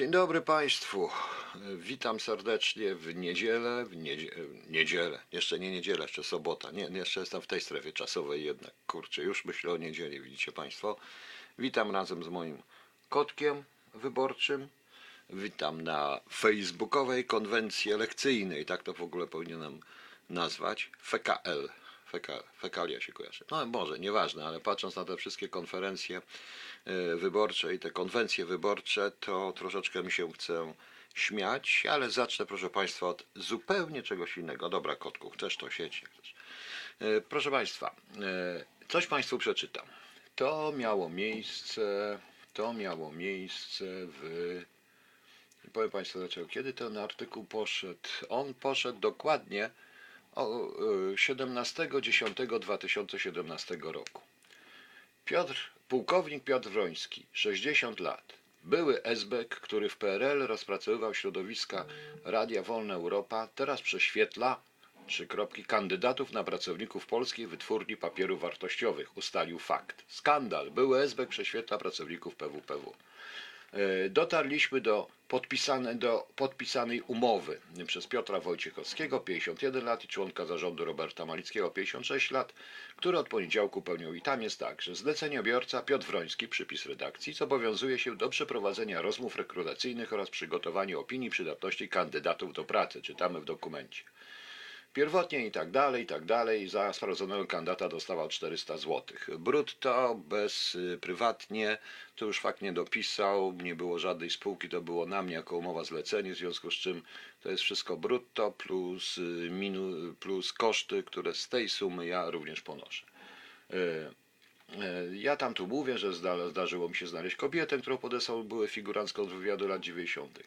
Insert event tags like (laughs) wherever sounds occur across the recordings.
Dzień dobry Państwu. Witam serdecznie w niedzielę, w niedzie, niedzielę, jeszcze nie niedzielę, jeszcze sobota. Nie, jeszcze jestem w tej strefie czasowej jednak. Kurczę, już myślę o niedzieli, widzicie Państwo. Witam razem z moim kotkiem wyborczym. Witam na facebookowej konwencji elekcyjnej, tak to w ogóle powinienem nazwać. FKL. Feka, fekalia się kojarzy. No może, nieważne, ale patrząc na te wszystkie konferencje e, wyborcze i te konwencje wyborcze, to troszeczkę mi się chce śmiać, ale zacznę, proszę Państwa, od zupełnie czegoś innego. Dobra, kotku, chcesz to sieć. chcesz. E, Proszę Państwa, e, coś Państwu przeczytam. To miało miejsce, to miało miejsce w Powiem Państwu dlaczego. Kiedy ten artykuł poszedł? On poszedł dokładnie 17.10.2017 roku. Piotr, pułkownik Piotr Wroński, 60 lat. Były esbek, który w PRL rozpracowywał środowiska Radia Wolna Europa, teraz prześwietla trzy kropki kandydatów na pracowników polskiej wytwórni papierów wartościowych. Ustalił fakt. Skandal. Były esbek prześwietla pracowników PWPW. E, dotarliśmy do, podpisane, do podpisanej umowy przez Piotra Wojciechowskiego, 51 lat, i członka zarządu Roberta Malickiego, 56 lat, który od poniedziałku pełnią. I tam jest tak, że zleceniobiorca Piotr Wroński, przypis redakcji, zobowiązuje się do przeprowadzenia rozmów rekrutacyjnych oraz przygotowania opinii przydatności kandydatów do pracy. Czytamy w dokumencie. Pierwotnie i tak dalej, i tak dalej. Za sprawdzonego kandydata dostawał 400 zł. Brutto, bez y, prywatnie, to już fakt nie dopisał, nie było żadnej spółki, to było na mnie jako umowa zlecenie, w związku z czym to jest wszystko brutto plus, y, minu, plus koszty, które z tej sumy ja również ponoszę. Y, Ja tam tu mówię, że zda, zdarzyło mi się znaleźć kobietę, którą podesłał były figurantką z wywiadu lat 90.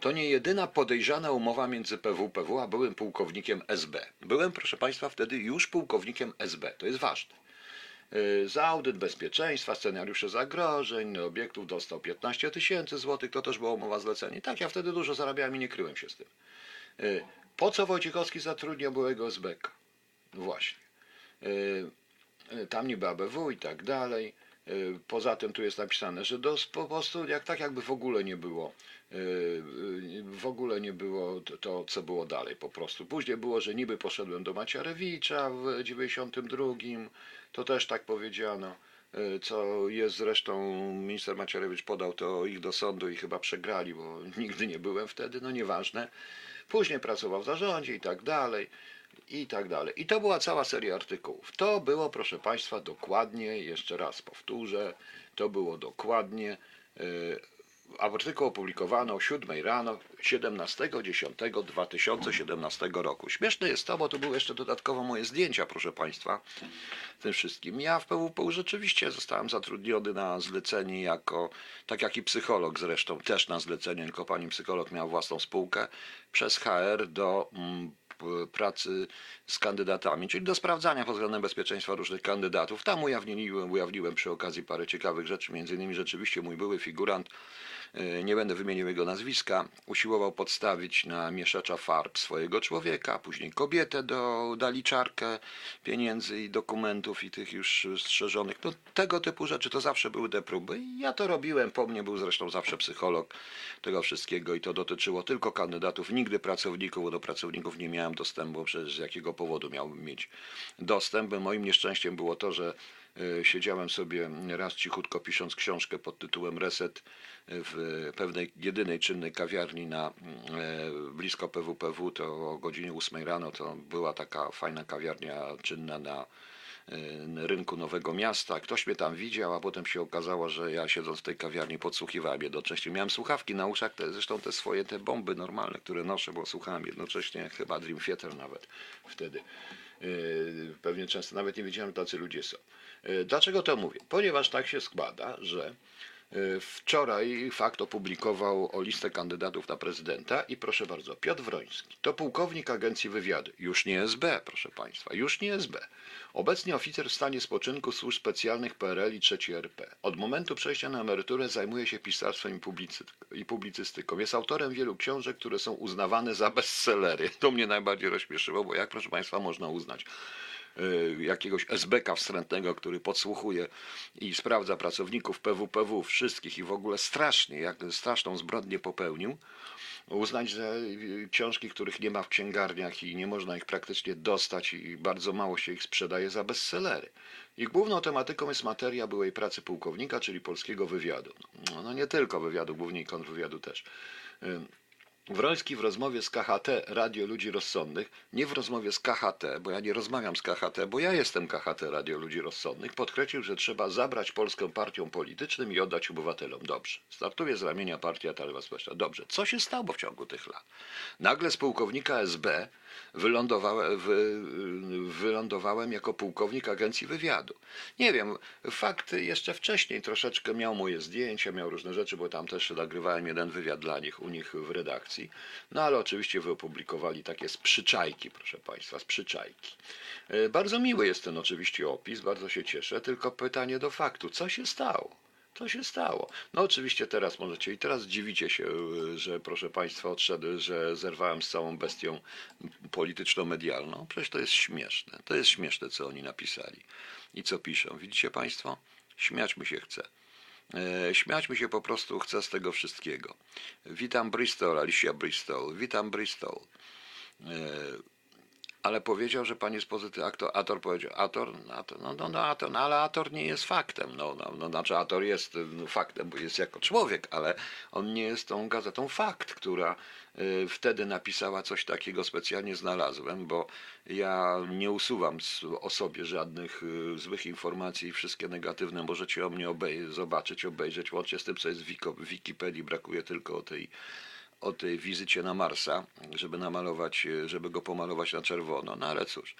To nie jedyna podejrzana umowa między PWPW a byłym pułkownikiem SB. Byłem, proszę Państwa, wtedy już pułkownikiem SB. To jest ważne. E, Za audyt bezpieczeństwa, scenariusze zagrożeń, obiektów dostał 15 tysięcy złotych, to też była umowa zlecenia. Tak, ja wtedy dużo zarabiałem i nie kryłem się z tym. E, Po co Wojciechowski zatrudniał byłego SBK? Właśnie. E, tam niby ABW i tak dalej. Y, Poza tym tu jest napisane, że po prostu jak tak jakby w ogóle nie było, y, y, w ogóle nie było to, co było dalej po prostu. Później było, że niby poszedłem do Macierewicza w 92, to też tak powiedziano, y, co jest zresztą, minister Macierewicz podał to ich do sądu i chyba przegrali, bo (laughs) nigdy nie byłem wtedy, no nieważne. Później pracował w zarządzie i tak dalej i tak dalej. I to była cała seria artykułów. To było, proszę Państwa, dokładnie, jeszcze raz powtórzę, to było dokładnie, yy, artykuł opublikowano o 7 rano 17.10.2017 roku. Śmieszne jest to, bo tu były jeszcze dodatkowo moje zdjęcia, proszę Państwa, tym wszystkim. Ja w PWPU rzeczywiście zostałem zatrudniony na zlecenie jako, tak jak i psycholog zresztą, też na zlecenie, tylko pani psycholog miała własną spółkę, przez HR do mm, pracy z kandydatami, czyli do sprawdzania pod względem bezpieczeństwa różnych kandydatów. Tam ujawniłem, ujawniłem przy okazji parę ciekawych rzeczy, między innymi rzeczywiście mój były figurant, e, nie będę wymienił jego nazwiska, usiłował podstawić na mieszacza farb swojego człowieka, później kobietę do daliczarkę pieniędzy i dokumentów i tych już strzeżonych. No, tego typu rzeczy to zawsze były te próby ja to robiłem, po mnie był zresztą zawsze psycholog tego wszystkiego i to dotyczyło tylko kandydatów, nigdy pracowników, bo do pracowników nie miałem dostępu, przecież z jakiego powodu miałbym mieć dostęp. Moim nieszczęściem było to, że siedziałem sobie raz cichutko pisząc książkę pod tytułem Reset w pewnej jedynej czynnej kawiarni na e, blisko PWPW, to o godzinie 8 rano to była taka fajna kawiarnia czynna na e, rynku Nowego Miasta. Ktoś mnie tam widział, a potem się okazało, że ja siedząc w tej kawiarni podsłuchiwałem jednocześnie. Miałem słuchawki na uszach, te, zresztą te swoje te bomby normalne, które noszę, bo słuchałem jednocześnie chyba Dream Theater nawet wtedy. Pewnie często nawet nie wiedziałem, tacy ludzie są. Yy, Dlaczego to mówię? Ponieważ tak się składa, że yy, wczoraj fakt opublikował o listę kandydatów na prezydenta i proszę bardzo, Piotr Wroński to pułkownik agencji wywiadu, już nie SB, proszę Państwa, już nie SB. Obecnie oficer w stanie spoczynku służb specjalnych PRL i III RP. Od momentu przejścia na emeryturę zajmuje się pisarstwem i, publicy- i publicystyką. Jest autorem wielu książek, które są uznawane za bestsellery. To mnie najbardziej rozśmieszyło, bo jak, proszę Państwa, można uznać jakiegoś SBK wstrętnego, który podsłuchuje i sprawdza pracowników PWPW, wszystkich i w ogóle strasznie, jak straszną zbrodnię popełnił, uznać, że y, książki, których nie ma w księgarniach i nie można ich praktycznie dostać i bardzo mało się ich sprzedaje za bestsellery. Ich główną tematyką jest materia byłej pracy pułkownika, czyli polskiego wywiadu. No, no nie tylko wywiadu, głównie i kontrwywiadu też. Wroński w rozmowie z KHT, Radio Ludzi Rozsądnych, nie w rozmowie z KHT, bo ja nie rozmawiam z KHT, bo ja jestem KHT Radio Ludzi Rozsądnych, podkreślił, że trzeba zabrać Polskę partiom politycznym i oddać obywatelom. Dobrze. Startuje z ramienia Partia Talwa Społeczna. Dobrze. Co się stało w ciągu tych lat? Nagle z pułkownika SB wylądowałem, wy, wylądowałem jako pułkownik agencji wywiadu. Nie wiem, fakt jeszcze wcześniej troszeczkę miał moje zdjęcia, miał różne rzeczy, bo tam też nagrywałem jeden wywiad dla nich u nich w redakcji. No ale oczywiście wyopublikowali takie sprzyczajki, proszę Państwa, sprzyczajki. E, Bardzo miły jest ten oczywiście opis, bardzo się cieszę, tylko pytanie do faktu, co się stało? Co się stało? No oczywiście teraz możecie i teraz dziwicie się, y, że proszę Państwa odszedł, że zerwałem z całą bestią polityczno-medialną. Przecież to jest śmieszne. To jest śmieszne, co oni napisali i co piszą. Widzicie Państwo? Śmiać mi się chce. E, Śmiać mi się po prostu chce z tego wszystkiego. Witam Bristol, Alicia Bristol. Witam Bristol. Ale powiedział, że pan jest pozytywny. Aktor, Ator powiedział, Ator, Ator no, no, no, Ator, no, ale Ator nie jest faktem. No, no, no, znaczy Ator jest no, faktem, bo jest jako człowiek, ale on nie jest tą gazetą Fakt, która y, wtedy napisała coś takiego, specjalnie znalazłem, bo ja nie usuwam o sobie żadnych y, złych informacji i wszystkie negatywne możecie o mnie obej- zobaczyć, obejrzeć, łącznie z tym, co jest w Wikipedii, brakuje tylko o tej o tej wizycie na Marsa, żeby namalować, żeby go pomalować na czerwono. No ale cóż,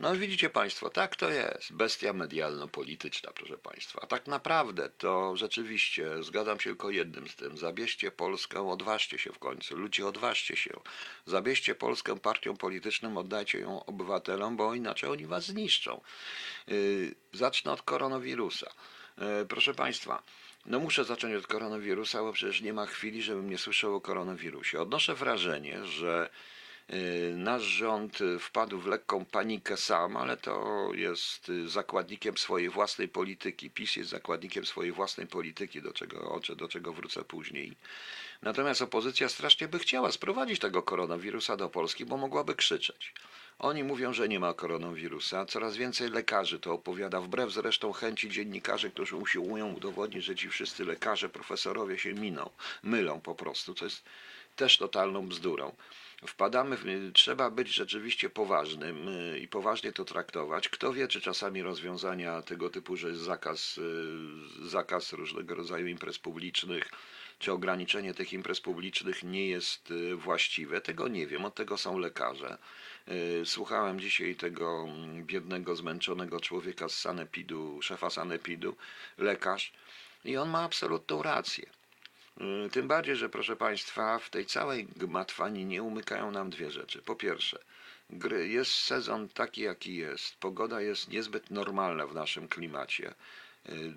no widzicie Państwo, tak to jest. Bestia medialno-polityczna, proszę Państwa. A tak naprawdę to rzeczywiście, zgadzam się tylko jednym z tym. Zabierzcie Polskę, odważcie się w końcu. Ludzie, odważcie się. Zabierzcie Polskę partiom politycznym, oddajcie ją obywatelom, bo inaczej oni was zniszczą. Yy, zacznę od koronawirusa. Yy, proszę Państwa, no muszę zacząć od koronawirusa, bo przecież nie ma chwili, żebym nie słyszał o koronawirusie. Odnoszę wrażenie, że y, nasz rząd y, wpadł w lekką panikę sam, ale to jest y, zakładnikiem swojej własnej polityki. PiS jest zakładnikiem swojej własnej polityki, do czego, do czego wrócę później. Natomiast opozycja strasznie by chciała sprowadzić tego koronawirusa do Polski, bo mogłaby krzyczeć. Oni mówią, że nie ma koronawirusa. Coraz więcej lekarzy to opowiada, wbrew zresztą chęci dziennikarzy, którzy usiłują udowodnić, że ci wszyscy lekarze, profesorowie się miną, mylą po prostu. To jest też totalną bzdurą. Wpadamy w, trzeba być rzeczywiście poważnym y, i poważnie to traktować. Kto wie, czy czasami rozwiązania tego typu, że jest zakaz, y, zakaz różnego rodzaju imprez publicznych, czy ograniczenie tych imprez publicznych nie jest y, właściwe, tego nie wiem, od tego są lekarze. Y, Słuchałem dzisiaj tego mm, biednego, zmęczonego człowieka z Sanepidu, szefa Sanepidu, lekarz, i on ma absolutną rację. Y, Tym bardziej, że proszę Państwa, w tej całej gmatwani nie umykają nam dwie rzeczy. Po pierwsze, jest sezon taki, jaki jest. Pogoda jest niezbyt normalna w naszym klimacie. Y,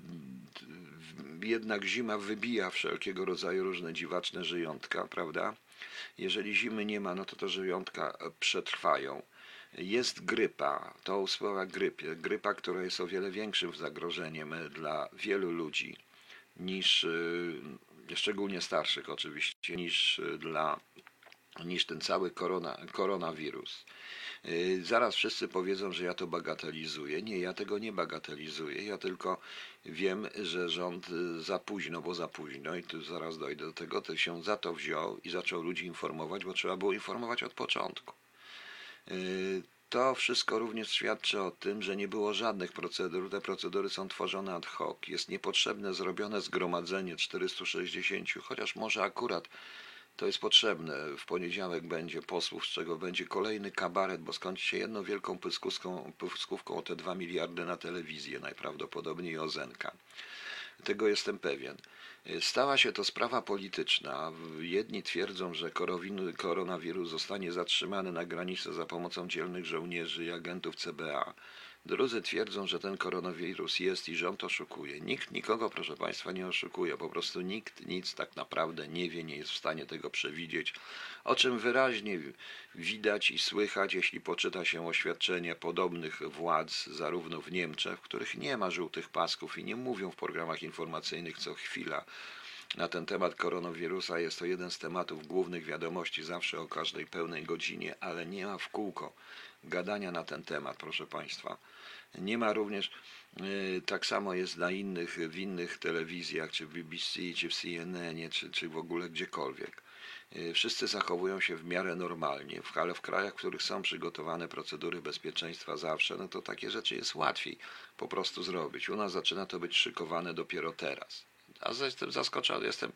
Jednak zima wybija wszelkiego rodzaju różne dziwaczne żyjątka, prawda? Jeżeli zimy nie ma, no to te żyjątka przetrwają. Jest grypa, to słowa grypie, grypa, która jest o wiele większym zagrożeniem dla wielu ludzi niż, e, szczególnie starszych oczywiście, niż dla niż ten cały korona, koronawirus. Yy, Zaraz wszyscy powiedzą, że ja to bagatelizuję. Nie, ja tego nie bagatelizuję. Ja tylko wiem, że rząd y, za późno, bo za późno, i tu zaraz dojdę do tego, to się za to wziął i zaczął ludzi informować, bo trzeba było informować od początku. Yy, To wszystko również świadczy o tym, że nie było żadnych procedur. Te procedury są tworzone ad hoc. Jest niepotrzebne zrobione zgromadzenie 460, chociaż może akurat to jest potrzebne. W poniedziałek będzie posłów, z czego będzie kolejny kabaret, bo skończy się jedną wielką pyskówką, o te 2 miliardy na telewizję, najprawdopodobniej Ozenka. Tego jestem pewien. Stała się to sprawa polityczna. Jedni twierdzą, że koronawirus zostanie zatrzymany na granicy za pomocą dzielnych żołnierzy i agentów CBA. Drudzy twierdzą, że ten koronawirus jest i rząd oszukuje. Nikt nikogo, proszę Państwa, nie oszukuje. Po prostu nikt nic tak naprawdę nie wie, nie jest w stanie tego przewidzieć. O czym wyraźnie widać i słychać, jeśli poczyta się oświadczenia podobnych władz, zarówno w Niemczech, w których nie ma żółtych pasków i nie mówią w programach informacyjnych co chwila na ten temat koronawirusa. Jest to jeden z tematów głównych wiadomości zawsze o każdej pełnej godzinie, ale nie ma w kółko gadania na ten temat, proszę Państwa. Nie ma również, y, tak samo jest na innych, w innych telewizjach, czy w BBC, czy w CNN, czy, czy w ogóle gdziekolwiek. Y, Wszyscy zachowują się w miarę normalnie, ale w krajach, w których są przygotowane procedury bezpieczeństwa zawsze, no to takie rzeczy jest łatwiej po prostu zrobić. U nas zaczyna to być szykowane dopiero teraz. A jestem zaskoczony, jestem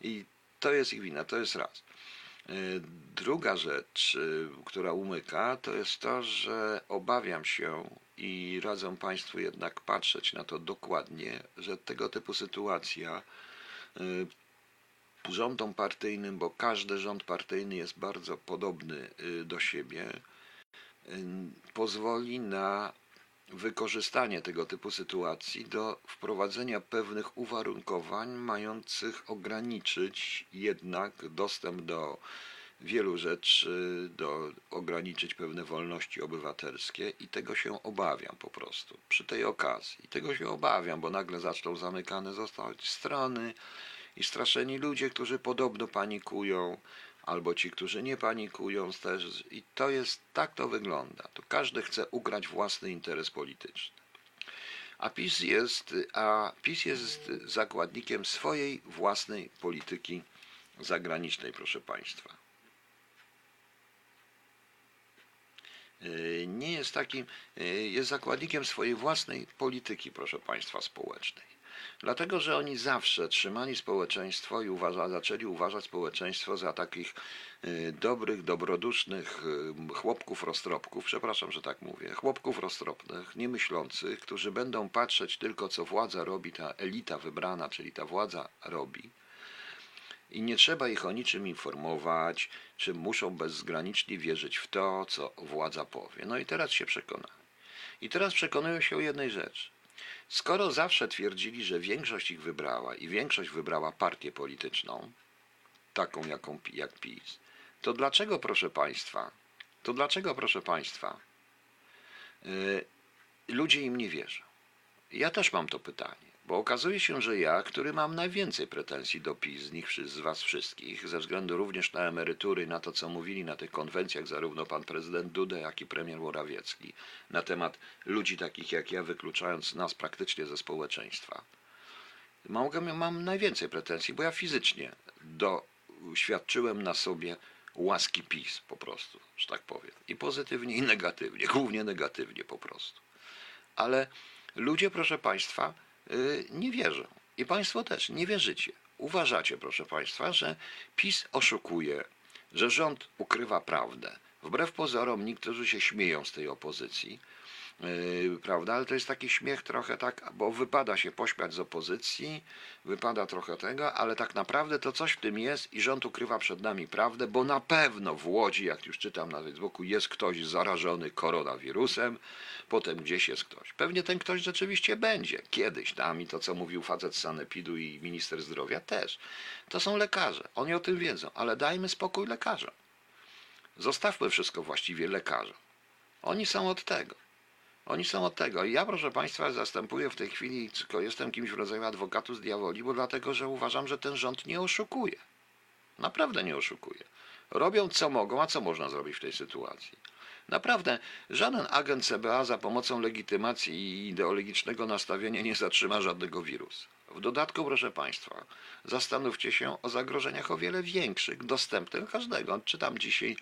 i to jest ich wina, to jest raz. Y, Druga rzecz, y, która umyka, to jest to, że obawiam się i radzę Państwu jednak patrzeć na to dokładnie, że tego typu sytuacja y, rządom partyjnym, bo każdy rząd partyjny jest bardzo podobny do siebie, pozwoli na wykorzystanie tego typu sytuacji do wprowadzenia pewnych uwarunkowań mających ograniczyć jednak dostęp do wielu rzeczy, do ograniczyć pewne wolności obywatelskie i tego się obawiam po prostu przy tej okazji. I tego się obawiam, bo nagle zaczną zamykane zostać strony i straszeni ludzie, którzy podobno panikują, albo ci, którzy nie panikują też. I to jest, tak to wygląda. To każdy chce ugrać własny interes polityczny. A PiS jest, a PiS jest zakładnikiem swojej własnej polityki zagranicznej, proszę Państwa. Yy, Nie jest takim, yy, jest zakładnikiem swojej własnej polityki, proszę Państwa, społecznej. Dlatego, że oni zawsze trzymali społeczeństwo i uważa, zaczęli uważać społeczeństwo za takich y, dobrych, dobrodusznych y, chłopków roztropków, przepraszam, że tak mówię, chłopków roztropnych, niemyślących, którzy będą patrzeć tylko, co władza robi, ta elita wybrana, czyli ta władza robi. I nie trzeba ich o niczym informować, czy muszą bezgranicznie wierzyć w to, co władza powie. No i teraz się przekonali. I teraz przekonują się o jednej rzeczy. Skoro zawsze twierdzili, że większość ich wybrała i większość wybrała partię polityczną, taką jaką, jak PiS, to dlaczego, proszę Państwa, to dlaczego, proszę Państwa, yy, ludzie im nie wierzą? Ja też mam to pytanie, bo okazuje się, że ja, który mam najwięcej pretensji do PiS z nich, z Was wszystkich, ze względu również na emerytury, na to, co mówili na tych konwencjach zarówno pan prezydent Duda, jak i premier Morawiecki, na temat ludzi takich jak ja, wykluczając nas praktycznie ze społeczeństwa. Mogę, mam najwięcej pretensji, bo ja fizycznie doświadczyłem na sobie łaski PiS po prostu, że tak powiem. I pozytywnie, i negatywnie, głównie negatywnie po prostu. Ale ludzie, proszę Państwa, nie wierzą. I Państwo też nie wierzycie. Uważacie, proszę Państwa, że PiS oszukuje, że rząd ukrywa prawdę. Wbrew pozorom niektórzy się śmieją z tej opozycji, prawda? Ale to jest taki śmiech trochę tak, bo wypada się pośmiać z opozycji, wypada trochę tego, ale tak naprawdę to coś w tym jest i rząd ukrywa przed nami prawdę, bo na pewno w Łodzi, jak już czytam na Facebooku, jest ktoś zarażony koronawirusem, potem gdzieś jest ktoś. Pewnie ten ktoś rzeczywiście będzie, kiedyś tam i to, co mówił facet z Sanepidu i minister zdrowia też. To są lekarze, oni o tym wiedzą, ale dajmy spokój lekarzom. Zostawmy wszystko właściwie lekarzom. Oni są od tego. Oni są od tego. I ja, proszę Państwa, zastępuję w tej chwili, tylko jestem kimś w rodzaju adwokatu z diaboli, bo dlatego, że uważam, że ten rząd nie oszukuje. Naprawdę nie oszukuje. Robią co mogą, a co można zrobić w tej sytuacji? Naprawdę, żaden agent CBA za pomocą legitymacji i ideologicznego nastawienia nie zatrzyma żadnego wirusa. W dodatku, proszę Państwa, zastanówcie się o zagrożeniach o wiele większych, dostępnych każdego. Czytam dzisiaj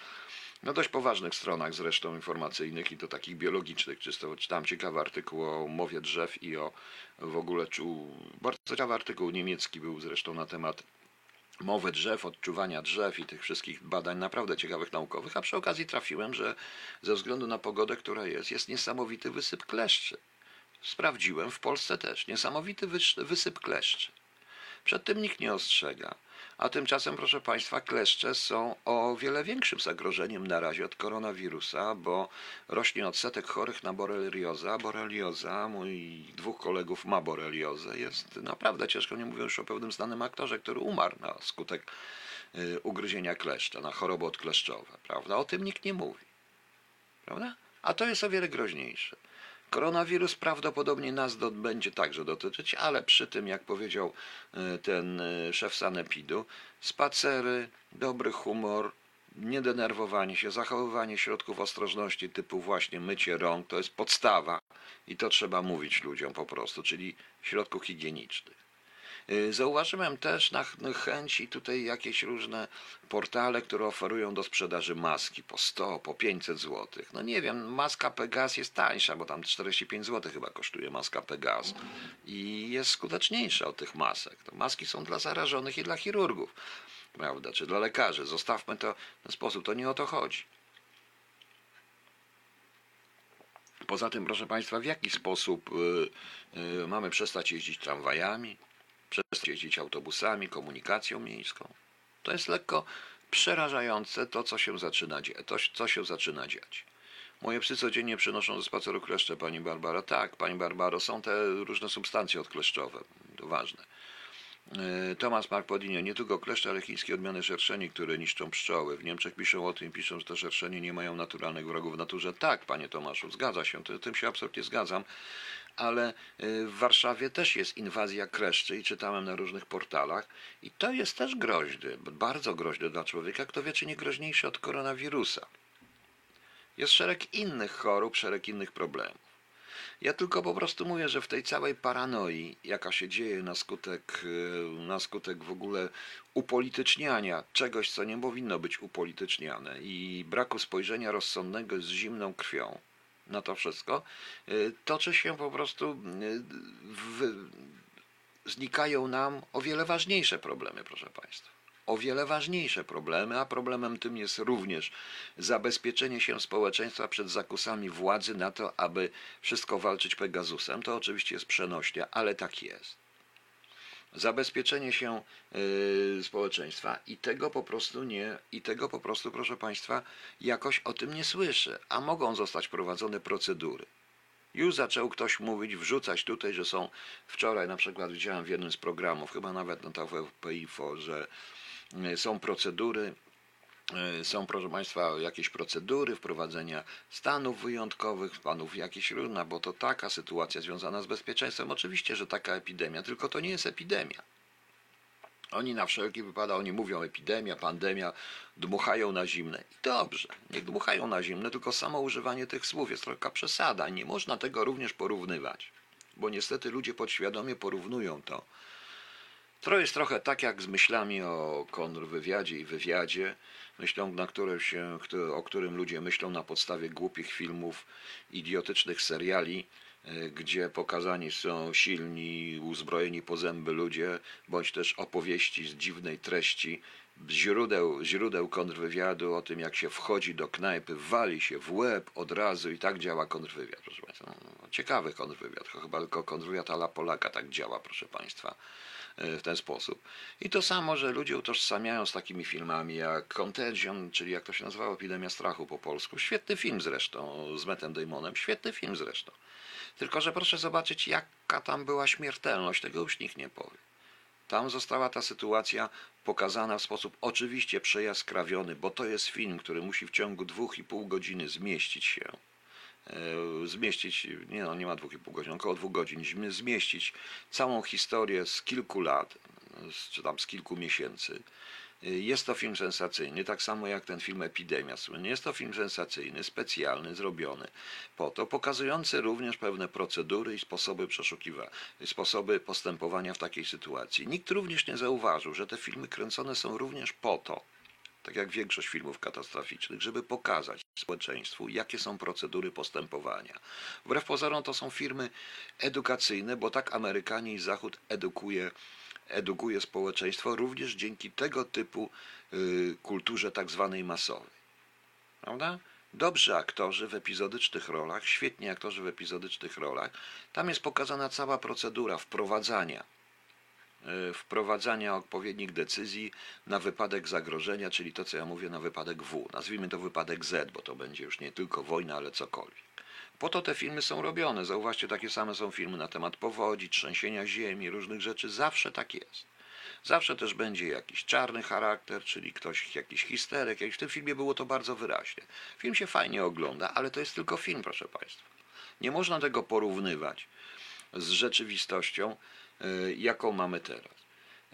na dość poważnych stronach zresztą informacyjnych i to takich biologicznych, czysto czytam ciekawy artykuł o mowie drzew i o w ogóle czuł, bardzo ciekawy artykuł niemiecki był zresztą na temat mowy drzew, odczuwania drzew i tych wszystkich badań naprawdę ciekawych naukowych, a przy okazji trafiłem, że ze względu na pogodę, która jest, jest niesamowity wysyp kleszczy. Sprawdziłem, w Polsce też, niesamowity wysyp kleszczy. Przed tym nikt nie ostrzega. A tymczasem, proszę Państwa, kleszcze są o wiele większym zagrożeniem na razie od koronawirusa, bo rośnie odsetek chorych na boreliozę. a Borelioza, mój dwóch kolegów ma boreliozę, jest naprawdę ciężko, nie mówię już o pewnym znanym aktorze, który umarł na skutek y, ugryzienia kleszcza, na choroby odkleszczowe, prawda? O tym nikt nie mówi, prawda? A to jest o wiele groźniejsze. Koronawirus prawdopodobnie nas do, będzie także dotyczyć, ale przy tym, jak powiedział y, ten y, szef sanepidu, spacery, dobry humor, niedenerwowanie się, zachowywanie środków ostrożności typu właśnie mycie rąk, to jest podstawa i to trzeba mówić ludziom po prostu, czyli środków higienicznych. Y, Zauważyłem też na ch- chęci tutaj jakieś różne portale, które oferują do sprzedaży maski po 100, po 500 zł. No nie wiem, maska Pegas jest tańsza, bo tam 45 zł chyba kosztuje maska Pegas i jest skuteczniejsza od tych masek. To maski są dla zarażonych i dla chirurgów, prawda, czy dla lekarzy. Zostawmy to w ten sposób, to nie o to chodzi. Poza tym, proszę Państwa, w jaki sposób y, y, mamy przestać jeździć tramwajami, przestać jeździć autobusami, komunikacją miejską? To jest lekko przerażające to, co się zaczyna, to, co się zaczyna dziać. Moje psy codziennie przynoszą ze spaceru kleszcze, Pani Barbara. Tak, Pani Barbaro, są te różne substancje odkleszczowe, to ważne. E, Tomasz Mark Podinio, nie tylko kleszcze, ale chińskie odmiany szerszeni, które niszczą pszczoły. W Niemczech piszą o tym, piszą, że te szerszenie nie mają naturalnych wrogów w naturze. Tak, panie Tomaszu, zgadza się, tym się absolutnie zgadzam, ale e, w Warszawie też jest inwazja kleszczy i czytałem na różnych portalach i to jest też groźne, bardzo groźne dla człowieka, kto wie, czy nie groźniejsze od koronawirusa. Jest szereg innych chorób, szereg innych problemów. Ja tylko po prostu mówię, że w tej całej paranoi, jaka się dzieje na skutek, e, na skutek w ogóle upolityczniania czegoś, co nie powinno być upolityczniane i braku spojrzenia rozsądnego z zimną krwią na to wszystko, e, toczy się po prostu, e, w, znikają nam o wiele ważniejsze problemy, proszę Państwa. O wiele ważniejsze problemy, a problemem tym jest również zabezpieczenie się społeczeństwa przed zakusami władzy na to, aby wszystko walczyć Pegasusem. To oczywiście jest przenośnia, ale tak jest. Zabezpieczenie się yy, społeczeństwa i tego po prostu nie, i tego po prostu, proszę Państwa, jakoś o tym nie słyszę, a mogą zostać prowadzone procedury. Już zaczął ktoś mówić, wrzucać tutaj, że są wczoraj na przykład widziałem w jednym z programów, chyba nawet na TVP Info, że y, są procedury, y, są proszę Państwa jakieś procedury wprowadzenia stanów wyjątkowych, stanów jakieś różne, bo to taka sytuacja związana z bezpieczeństwem. Oczywiście, że taka epidemia, tylko to nie jest epidemia. Oni na wszelki wypadek, oni mówią epidemia, pandemia, dmuchają na zimne. I dobrze, niech dmuchają na zimne, tylko samo używanie tych słów jest trochę przesada. Nie można tego również porównywać, bo niestety ludzie podświadomie porównują to. To jest trochę tak jak z myślami o kontrwywiadzie i wywiadzie, myślą, na które się, o którym ludzie myślą na podstawie głupich filmów, idiotycznych seriali, y, gdzie pokazani są silni, uzbrojeni po zęby ludzie, bądź też opowieści z dziwnej treści, źródeł, źródeł kontrwywiadu o tym, jak się wchodzi do knajpy, wali się w łeb od razu i tak działa kontrwywiad, proszę Państwa. No, ciekawy kontrwywiad, chyba tylko kontrwywiad ala Polaka tak działa, proszę Państwa w ten sposób. I to samo, że ludzie utożsamiają z takimi filmami jak Contagion, czyli jak to się nazywało, Epidemia Strachu po polsku. Świetny film zresztą, z Mattem Damonem, świetny film zresztą. Tylko, że proszę zobaczyć, jaka tam była śmiertelność, tego już nikt nie powie. Tam została ta sytuacja pokazana w sposób oczywiście przejaskrawiony, bo to jest film, który musi w ciągu dwóch i pół godziny zmieścić się zmieścić, nie no, nie ma dwóch i pół godzin, około dwóch godzin, zmi- zmieścić całą historię z kilku lat, czy tam z kilku miesięcy. E, Jest to film sensacyjny, tak samo jak ten film Epidemia. Jest to film sensacyjny, specjalny, zrobiony po to, pokazujący również pewne procedury i sposoby przeszukiwania, sposoby postępowania w takiej sytuacji. Nikt również nie zauważył, że te filmy kręcone są również po to, tak jak większość filmów katastroficznych, żeby pokazać społeczeństwu, jakie są procedury postępowania. Wbrew pozorom to są firmy edukacyjne, bo tak Amerykanie i Zachód edukuje, edukuje społeczeństwo również dzięki tego typu y, kulturze tak zwanej masowej. Prawda? Dobrzy aktorzy w epizodycznych rolach, świetni aktorzy w epizodycznych rolach. Tam jest pokazana cała procedura wprowadzania wprowadzania odpowiednich decyzji na wypadek zagrożenia, czyli to, co ja mówię, na wypadek W. Nazwijmy to wypadek Z, bo to będzie już nie tylko wojna, ale cokolwiek. Po to te filmy są robione. Zauważcie, takie same są filmy na temat powodzi, trzęsienia ziemi, różnych rzeczy. Zawsze tak jest. Zawsze też będzie jakiś czarny charakter, czyli ktoś, jakiś histeryk. Jak w tym filmie było to bardzo wyraźnie. Film się fajnie ogląda, ale to jest tylko film, proszę Państwa. Nie można tego porównywać z rzeczywistością, jaką mamy teraz.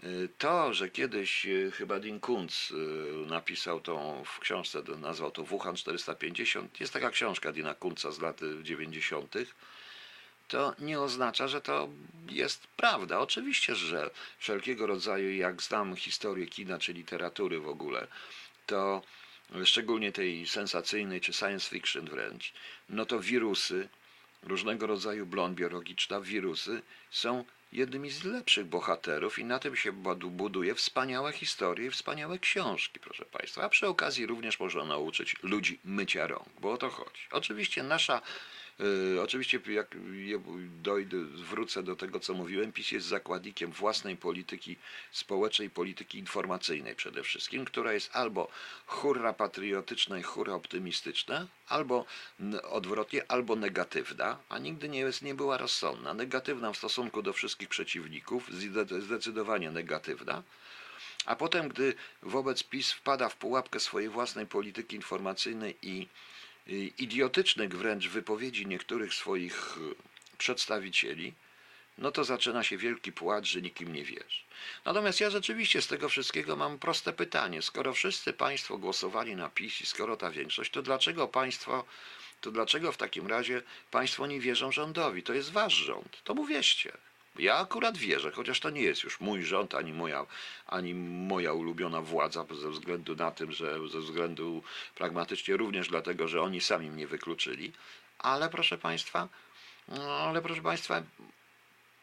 Y, To, że kiedyś y, chyba Dean Kuntz napisał tą w książce, nazwał to Wuhan 450, jest taka książka Dina Kuntza z lat 90., to nie oznacza, że to jest prawda. Oczywiście, że wszelkiego rodzaju, jak znam historię kina czy literatury w ogóle, to szczególnie tej sensacyjnej czy science fiction wręcz, no to wirusy, różnego rodzaju blon biologiczna, wirusy są jednymi z lepszych bohaterów i na tym się budu- buduje wspaniałe historie i wspaniałe książki, proszę Państwa. A przy okazji również można nauczyć ludzi mycia rąk, bo o to chodzi. Oczywiście nasza oczywiście, jak dojdę, wrócę do tego, co mówiłem, PiS jest zakładnikiem własnej polityki społecznej, polityki informacyjnej przede wszystkim, która jest albo hurra patriotyczna i hurra optymistyczna, albo odwrotnie, albo negatywna, a nigdy nie, jest, nie była rozsądna. Negatywna w stosunku do wszystkich przeciwników, zde- zdecydowanie negatywna. A potem, gdy wobec PiS wpada w pułapkę swojej własnej polityki informacyjnej i idiotycznych wręcz wypowiedzi niektórych swoich y, przedstawicieli, no to zaczyna się wielki płacz, że nikim nie wierzy. Natomiast ja rzeczywiście z tego wszystkiego mam proste pytanie. Skoro wszyscy Państwo głosowali na PiS i skoro ta większość, to dlaczego Państwo, to dlaczego w takim razie Państwo nie wierzą rządowi? To jest Wasz rząd. To mu wierzcie. Ja akurat wierzę, chociaż to nie jest już mój rząd, ani moja, ani moja ulubiona władza, ze względu na tym, że ze względu pragmatycznie również dlatego, że oni sami mnie wykluczyli. Ale proszę Państwa, no, ale proszę Państwa,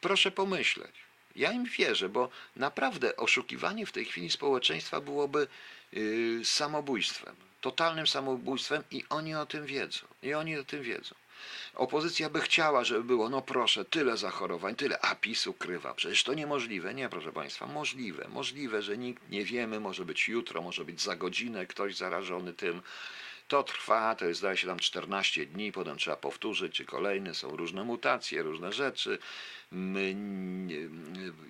proszę pomyśleć. Ja im wierzę, bo naprawdę oszukiwanie w tej chwili społeczeństwa byłoby yy, samobójstwem, totalnym samobójstwem i oni o tym wiedzą. I oni o tym wiedzą. Opozycja by chciała, żeby było, no proszę, tyle zachorowań, tyle, a PiS ukrywa. Przecież to niemożliwe. Nie, proszę Państwa, możliwe. Możliwe, że nikt nie wiemy, może być jutro, może być za godzinę ktoś zarażony tym. To trwa, to jest zdaje się tam 14 dni, potem trzeba powtórzyć, czy kolejne, są różne mutacje, różne rzeczy.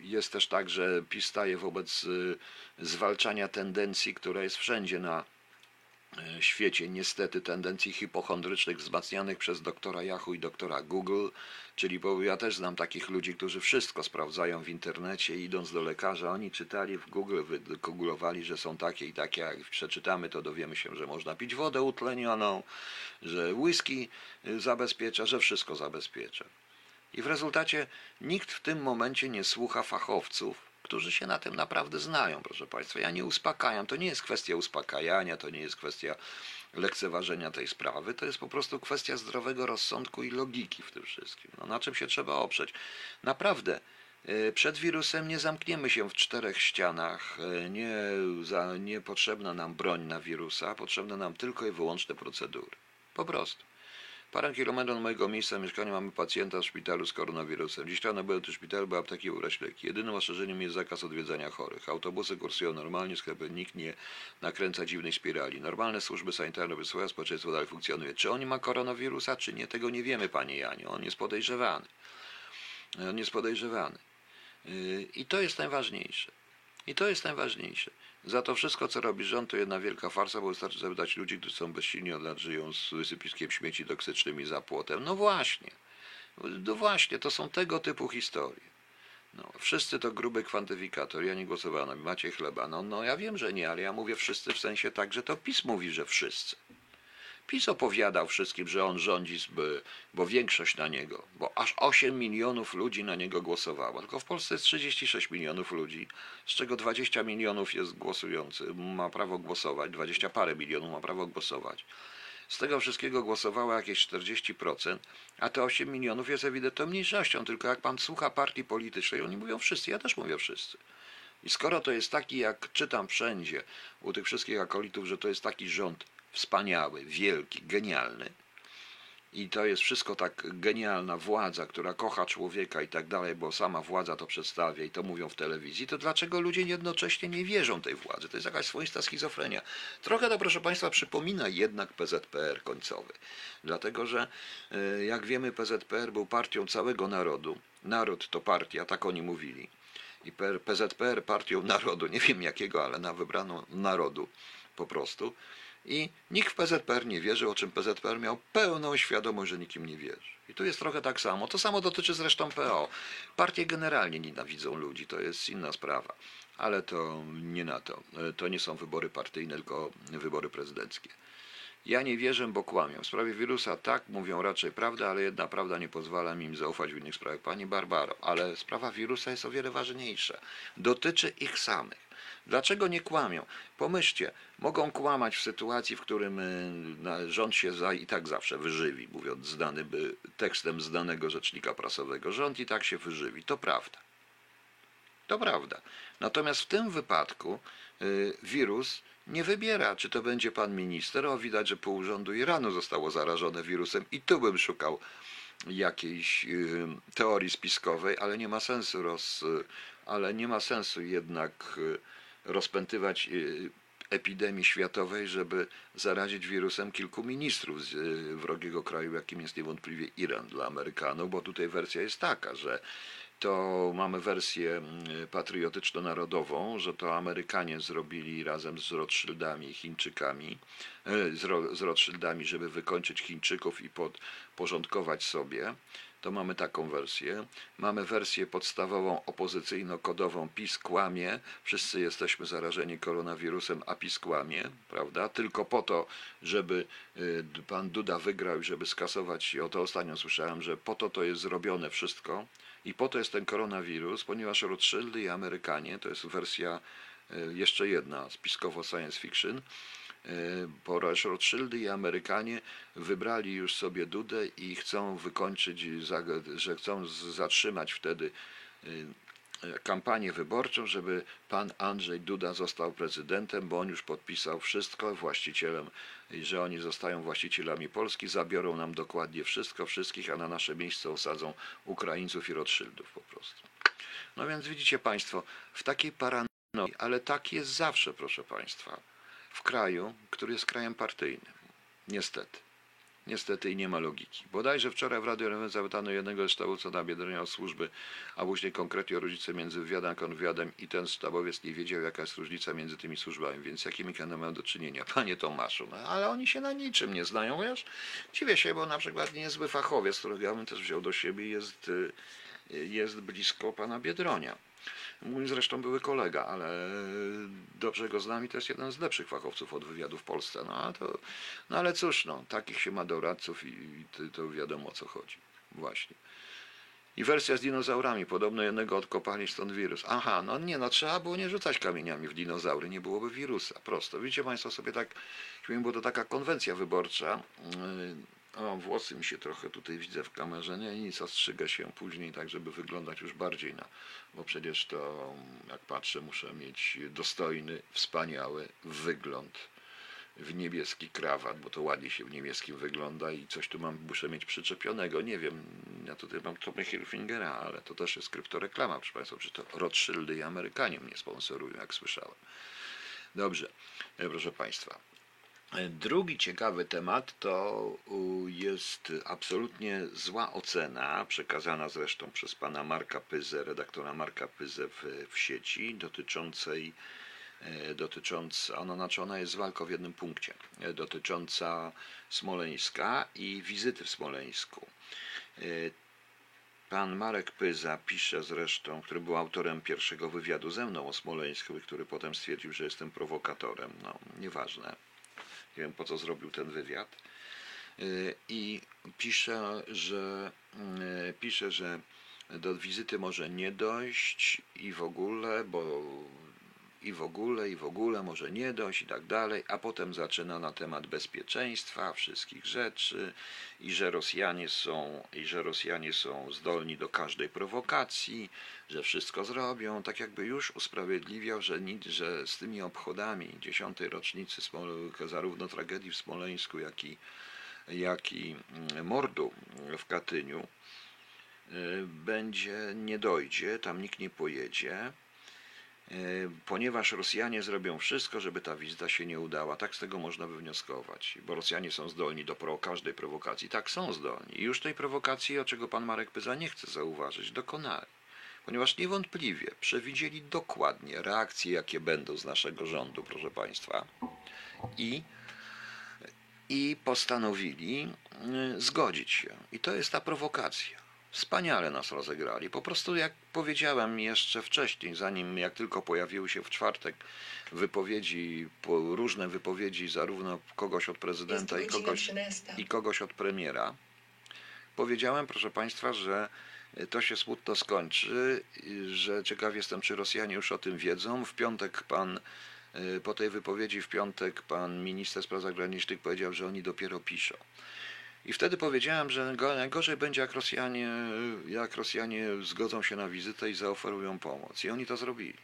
Jest też tak, że PiS staje wobec y, zwalczania tendencji, która jest wszędzie na świecie, niestety tendencji hipochondrycznych wzmacnianych przez doktora Yahoo i doktora Google, czyli bo ja też znam takich ludzi, którzy wszystko sprawdzają w internecie, idąc do lekarza, oni czytali w Google, wygooglowali, że są takie i takie, jak przeczytamy, to dowiemy się, że można pić wodę utlenioną, że whisky y, zabezpiecza, że wszystko zabezpiecza. I w rezultacie nikt w tym momencie nie słucha fachowców, którzy się na tym naprawdę znają, proszę Państwa. Ja nie uspokajam, to nie jest kwestia uspokajania, to nie jest kwestia lekceważenia tej sprawy, to jest po prostu kwestia zdrowego rozsądku i logiki w tym wszystkim. No, na czym się trzeba oprzeć? Naprawdę, e, przed wirusem nie zamkniemy się w czterech ścianach, e, nie, za, nie potrzebna nam broń na wirusa, potrzebne nam tylko i wyłączne procedury. Po prostu. Parę kilometrów od mojego miejsca mieszkania mamy pacjenta w szpitalu z koronawirusem. Dziś rano były tu szpital, bo apteki ubrać leki. Jedynym ostrzeżeniem jest zakaz odwiedzania chorych. Autobusy kursują normalnie, sklepy nikt nie nakręca dziwnej spirali. Normalne służby sanitarne wysyłają, społeczeństwo dalej funkcjonuje. Czy on ma koronawirusa, czy nie, tego nie wiemy, panie Janiu. On jest podejrzewany. On jest podejrzewany. Yy, I to jest najważniejsze. I to jest najważniejsze. Za to wszystko, co robi rząd, to jedna wielka farsa, bo wystarczy zapytać ludzi, którzy są bezsilni od lat, żyją z wysypiskiem śmieci toksycznymi za płotem. No właśnie. No właśnie, to są tego typu historie. No, wszyscy to gruby kwantyfikator. Ja nie głosowałem. Macie chleba. No, no ja wiem, że nie, ale ja mówię wszyscy w sensie tak, że to PiS mówi, że wszyscy. PiS opowiadał wszystkim, że on rządzi, bo większość na niego, bo aż 8 milionów ludzi na niego głosowało. Tylko w Polsce jest 36 milionów ludzi, z czego 20 milionów jest głosujący, ma prawo głosować, 20 parę milionów ma prawo głosować. Z tego wszystkiego głosowało jakieś 40%, a te 8 milionów jest ewidentną mniejszością. Tylko jak pan słucha partii politycznej, oni mówią wszyscy, ja też mówię wszyscy. I skoro to jest taki, jak czytam wszędzie u tych wszystkich akolitów, że to jest taki rząd wspaniały, wielki, genialny, i to jest wszystko tak genialna władza, która kocha człowieka i tak dalej, bo sama władza to przedstawia i to mówią w telewizji, to dlaczego ludzie jednocześnie nie wierzą tej władzy? To jest jakaś swoista schizofrenia. Trochę to, proszę Państwa, przypomina jednak PZPR końcowy. Dlatego, że y, jak wiemy, PZPR był partią całego narodu. Naród to partia, tak oni mówili. I PZPR partią narodu, nie wiem jakiego, ale na wybraną narodu po prostu. I nikt w PZPR nie wierzy, o czym PZPR miał pełną świadomość, że nikim nie wierzy. I tu jest trochę tak samo. To samo dotyczy zresztą PO. Partie generalnie nienawidzą ludzi, to jest inna sprawa. Ale to nie na to. To nie są wybory partyjne, tylko wybory prezydenckie. Ja nie wierzę, bo kłamią. W sprawie wirusa tak, mówią raczej prawdę, ale jedna prawda nie pozwala mi im zaufać w innych sprawach. Pani Barbaro, ale sprawa wirusa jest o wiele ważniejsza. Dotyczy ich samych. Dlaczego nie kłamią? Pomyślcie, mogą kłamać w sytuacji, w którym y, rząd się za, i tak zawsze wyżywi, mówiąc zdany tekstem zdanego rzecznika prasowego. Rząd i tak się wyżywi. To prawda. To prawda. Natomiast w tym wypadku y, wirus nie wybiera, czy to będzie pan minister. O, widać, że pół rządu Iranu zostało zarażone wirusem i tu bym szukał jakiejś y, teorii spiskowej, ale nie ma sensu roz, ale nie ma sensu jednak rozpętywać y, epidemii światowej, żeby zarazić wirusem kilku ministrów z y, wrogiego kraju, jakim jest niewątpliwie Iran dla Amerykanów, bo tutaj wersja jest taka, że to mamy wersję patriotyczno-narodową, że to Amerykanie zrobili razem z Rothschildami i Chińczykami, e, z Rothschildami, żeby wykończyć Chińczyków i podporządkować sobie. To mamy taką wersję. Mamy wersję podstawową, opozycyjno-kodową. PiS kłamie, wszyscy jesteśmy zarażeni koronawirusem, a PiS kłamie, prawda? Tylko po to, żeby y, pan Duda wygrał i żeby skasować, i o to ostatnio słyszałem, że po to to jest zrobione wszystko i po to jest ten koronawirus, ponieważ Rothschildy i Amerykanie, to jest wersja y, jeszcze jedna, spiskowo science fiction, ponieważ Rothschildy i Amerykanie wybrali już sobie Dudę i chcą wykończyć, że chcą zatrzymać wtedy y, kampanię wyborczą, żeby pan Andrzej Duda został prezydentem, bo on już podpisał wszystko, właścicielem, że oni zostają właścicielami Polski, zabiorą nam dokładnie wszystko, wszystkich, a na nasze miejsce osadzą Ukraińców i Rothschildów po prostu. No więc widzicie Państwo, w takiej paranoi, ale tak jest zawsze, proszę Państwa, w kraju, który jest krajem partyjnym. Niestety. Niestety i nie ma logiki. Bodajże wczoraj w Radio RMF zapytano jednego sztabowca na Biedronia o służby, a później konkretnie o różnicę między wywiadem a konwywiadem i ten sztabowiec nie wiedział, jaka jest różnica między tymi służbami, więc jakimi kanałami mają do czynienia? Panie Tomaszu, no, ale oni się na niczym nie znają, wiesz? Dziwię się, bo na przykład niezły fachowiec, którego ja bym też wziął do siebie, jest, y, jest blisko pana Biedronia. Mój zresztą były kolega, ale dobrze go znam i to jest jeden z lepszych fachowców od wywiadu w Polsce. No, a to, no ale cóż, no, takich się ma doradców i, i to, wiadomo o co chodzi. Właśnie. I wersja z dinozaurami. Podobno jednego odkopali, stąd wirus. Aha, no nie, no trzeba było nie rzucać kamieniami w dinozaury, nie byłoby wirusa. Prosto. Widzicie Państwo sobie tak, bo to taka konwencja wyborcza. Yy, O, włosy mi się trochę tutaj widzę w kamerze, nie nic, ostrzygę się później, tak żeby wyglądać już bardziej na, bo przecież to, jak patrzę, muszę mieć dostojny, wspaniały wygląd w niebieski krawat, bo to ładnie się w niebieskim wygląda i coś tu mam, muszę mieć przyczepionego, nie wiem, ja tutaj mam Tommy Hilfingera, ale to też jest kryptoreklama, proszę Państwa, czy to Rothschildy i Amerykanie mnie sponsorują, jak słyszałem. Dobrze, e, proszę Państwa. Drugi ciekawy temat to jest absolutnie zła ocena, przekazana zresztą przez pana Marka Pyzę, redaktora Marka Pyzę w, w sieci, dotyczącej, e, dotycząca, ona znaczy ona jest walką w jednym punkcie, e, dotycząca Smoleńska i wizyty w Smoleńsku. E, Pan Marek Pyza pisze zresztą, który był autorem pierwszego wywiadu ze mną o Smoleńsku który potem stwierdził, że jestem prowokatorem. No, nieważne. Nie wiem po co zrobił ten wywiad. Y, I pisze, że y, pisze, że do wizyty może nie dojść i w ogóle, bo i w ogóle, i w ogóle może nie dojść i tak dalej, a potem zaczyna na temat bezpieczeństwa, wszystkich rzeczy i że Rosjanie są, i że Rosjanie są zdolni do każdej prowokacji, że wszystko zrobią, tak jakby już usprawiedliwiał, że, nic, że z tymi obchodami dziesiątej rocznicy zarówno tragedii w Smoleńsku, jak i jak i mm, mordu w Katyniu y, będzie, nie dojdzie, tam nikt nie pojedzie, ponieważ Rosjanie zrobią wszystko, żeby ta wizyta się nie udała. Tak z tego można wywnioskować, bo Rosjanie są zdolni do każdej prowokacji. Tak, są zdolni. I już tej prowokacji, o czego pan Marek Pyza nie chce zauważyć, dokonali. Ponieważ niewątpliwie przewidzieli dokładnie reakcje, jakie będą z naszego rządu, proszę państwa, i i postanowili y, zgodzić się. I to jest ta prowokacja. Wspaniale nas rozegrali. Po prostu, jak powiedziałem jeszcze wcześniej, zanim jak tylko pojawiły się w czwartek wypowiedzi, po- różne wypowiedzi, zarówno kogoś od prezydenta i kogoś, 13. i kogoś od premiera, powiedziałem, proszę Państwa, że to się smutno skończy, że ciekaw jestem, czy Rosjanie już o tym wiedzą. W piątek pan, y, po tej wypowiedzi w piątek pan minister spraw zagranicznych powiedział, że oni dopiero piszą. I wtedy powiedziałem, że go- najgorzej będzie, jak Rosjanie, jak Rosjanie zgodzą się na wizytę i zaoferują pomoc. I oni to zrobili.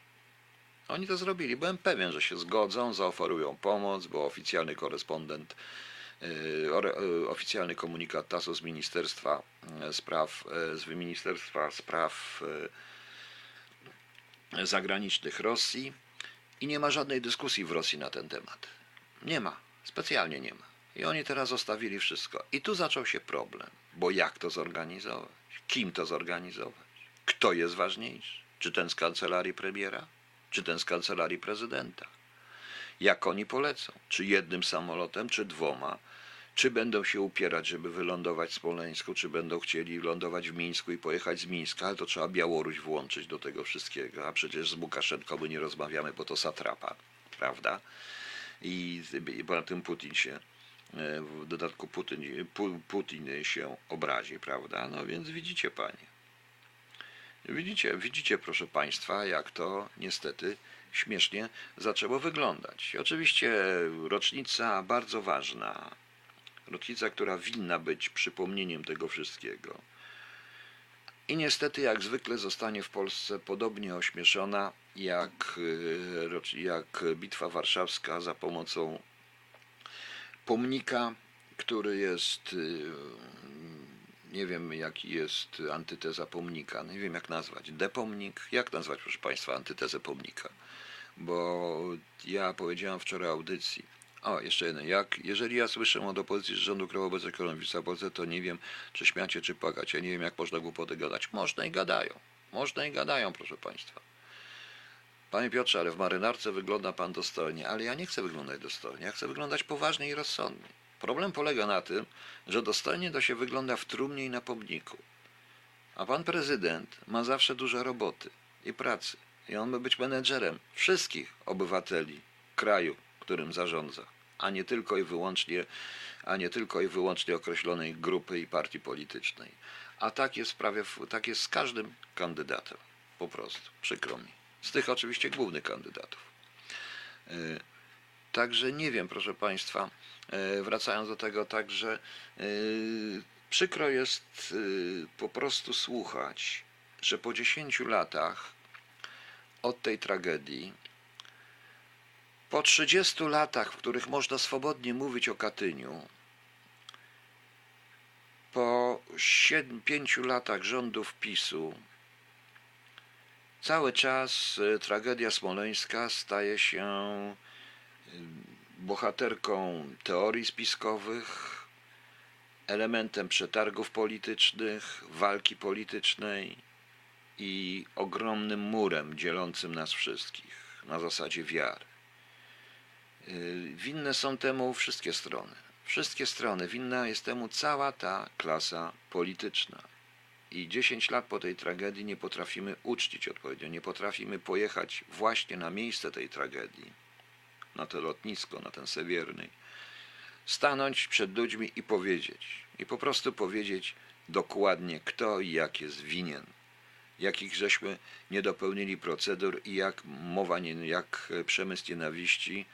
Oni to zrobili. Byłem pewien, że się zgodzą, zaoferują pomoc, bo oficjalny korespondent, ore- y, oficjalny komunikat TASO z Ministerstwa Spraw, z Ministerstwa Spraw Zagranicznych Rosji i nie ma żadnej dyskusji w Rosji na ten temat. Nie ma. Specjalnie nie ma. I oni teraz zostawili wszystko. I tu zaczął się problem. Bo jak to zorganizować? Kim to zorganizować? Kto jest ważniejszy? Czy ten z kancelarii premiera? Czy ten z kancelarii prezydenta? Jak oni polecą? Czy jednym samolotem, czy dwoma? Czy będą się upierać, żeby wylądować w Smoleńsku, czy będą chcieli lądować w Mińsku i pojechać z Mińska, ale to trzeba Białoruś włączyć do tego wszystkiego, a przecież z Łukaszenką my nie rozmawiamy, bo to satrapa, prawda? I i poza tym Putin się, w dodatku Putin, Pu- Putin się obrazi, prawda? No więc widzicie panie. Widzicie, widzicie, proszę Państwa, jak to niestety śmiesznie zaczęło wyglądać. Oczywiście rocznica bardzo ważna, rocznica, która winna być przypomnieniem tego wszystkiego. I niestety, jak zwykle, zostanie w Polsce podobnie ośmieszona jak, rocz- jak Bitwa Warszawska za pomocą pomnika, który jest, y, nie wiem jaki jest antyteza pomnika, nie wiem jak nazwać, depomnik, jak nazwać proszę Państwa antytezę pomnika, bo ja powiedziałem wczoraj audycji, o, jeszcze jeden. Jak, jeżeli ja słyszę od opozycji, że rządu krajowy bez ekonomiczna Polsce, to nie wiem, czy śmiacie, czy płakać. Ja nie wiem, jak można głupoty gadać. Można i gadają. Można i gadają, proszę Państwa. Panie Piotrze, ale w marynarce wygląda Pan dostojnie. Ale ja nie chcę wyglądać dostojnie. Ja chcę wyglądać poważnie i rozsądnie. Problem polega na tym, że dostojnie to się wygląda w trumnie i na pomniku. A Pan Prezydent ma zawsze dużo roboty i pracy. I on ma być menedżerem wszystkich obywateli kraju, którym zarządza, a nie tylko i wyłącznie, a nie tylko i wyłącznie określonej grupy i partii politycznej. A tak jest, prawie, tak jest z każdym kandydatem. Po prostu. Przykro mi. Z tych oczywiście głównych kandydatów. E, Także nie wiem, proszę Państwa, e, wracając do tego, także e, przykro jest po prostu słuchać, że po 10 latach od tej tragedii, po 30 latach, w których można swobodnie mówić o Katyniu, po 5 latach rządów PiSu, cały czas e, tragedia smoleńska staje się e, bohaterką teorii spiskowych, elementem przetargów politycznych, walki politycznej i ogromnym murem dzielącym nas wszystkich na zasadzie wiary. Y, Winne są temu wszystkie strony. Wszystkie strony. Winna jest temu cała ta klasa polityczna. I 10 lat po tej tragedii nie potrafimy uczcić odpowiednio, nie potrafimy pojechać właśnie na miejsce tej tragedii, na to lotnisko, na ten Sewierny, stanąć przed ludźmi i powiedzieć, i po prostu powiedzieć dokładnie, kto i jak jest winien, jakich żeśmy nie dopełnili procedur i jak mowa, jak przemysł nienawiści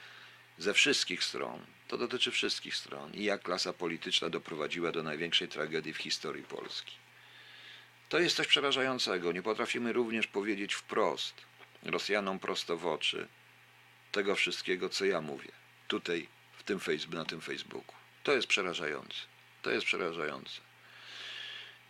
ze wszystkich stron, to dotyczy wszystkich stron, i jak klasa polityczna doprowadziła do największej tragedii w historii Polski. To jest coś przerażającego. Nie potrafimy również powiedzieć wprost Rosjanom prosto w oczy tego wszystkiego, co ja mówię tutaj w tym na tym Facebooku. To jest przerażające. To jest przerażające.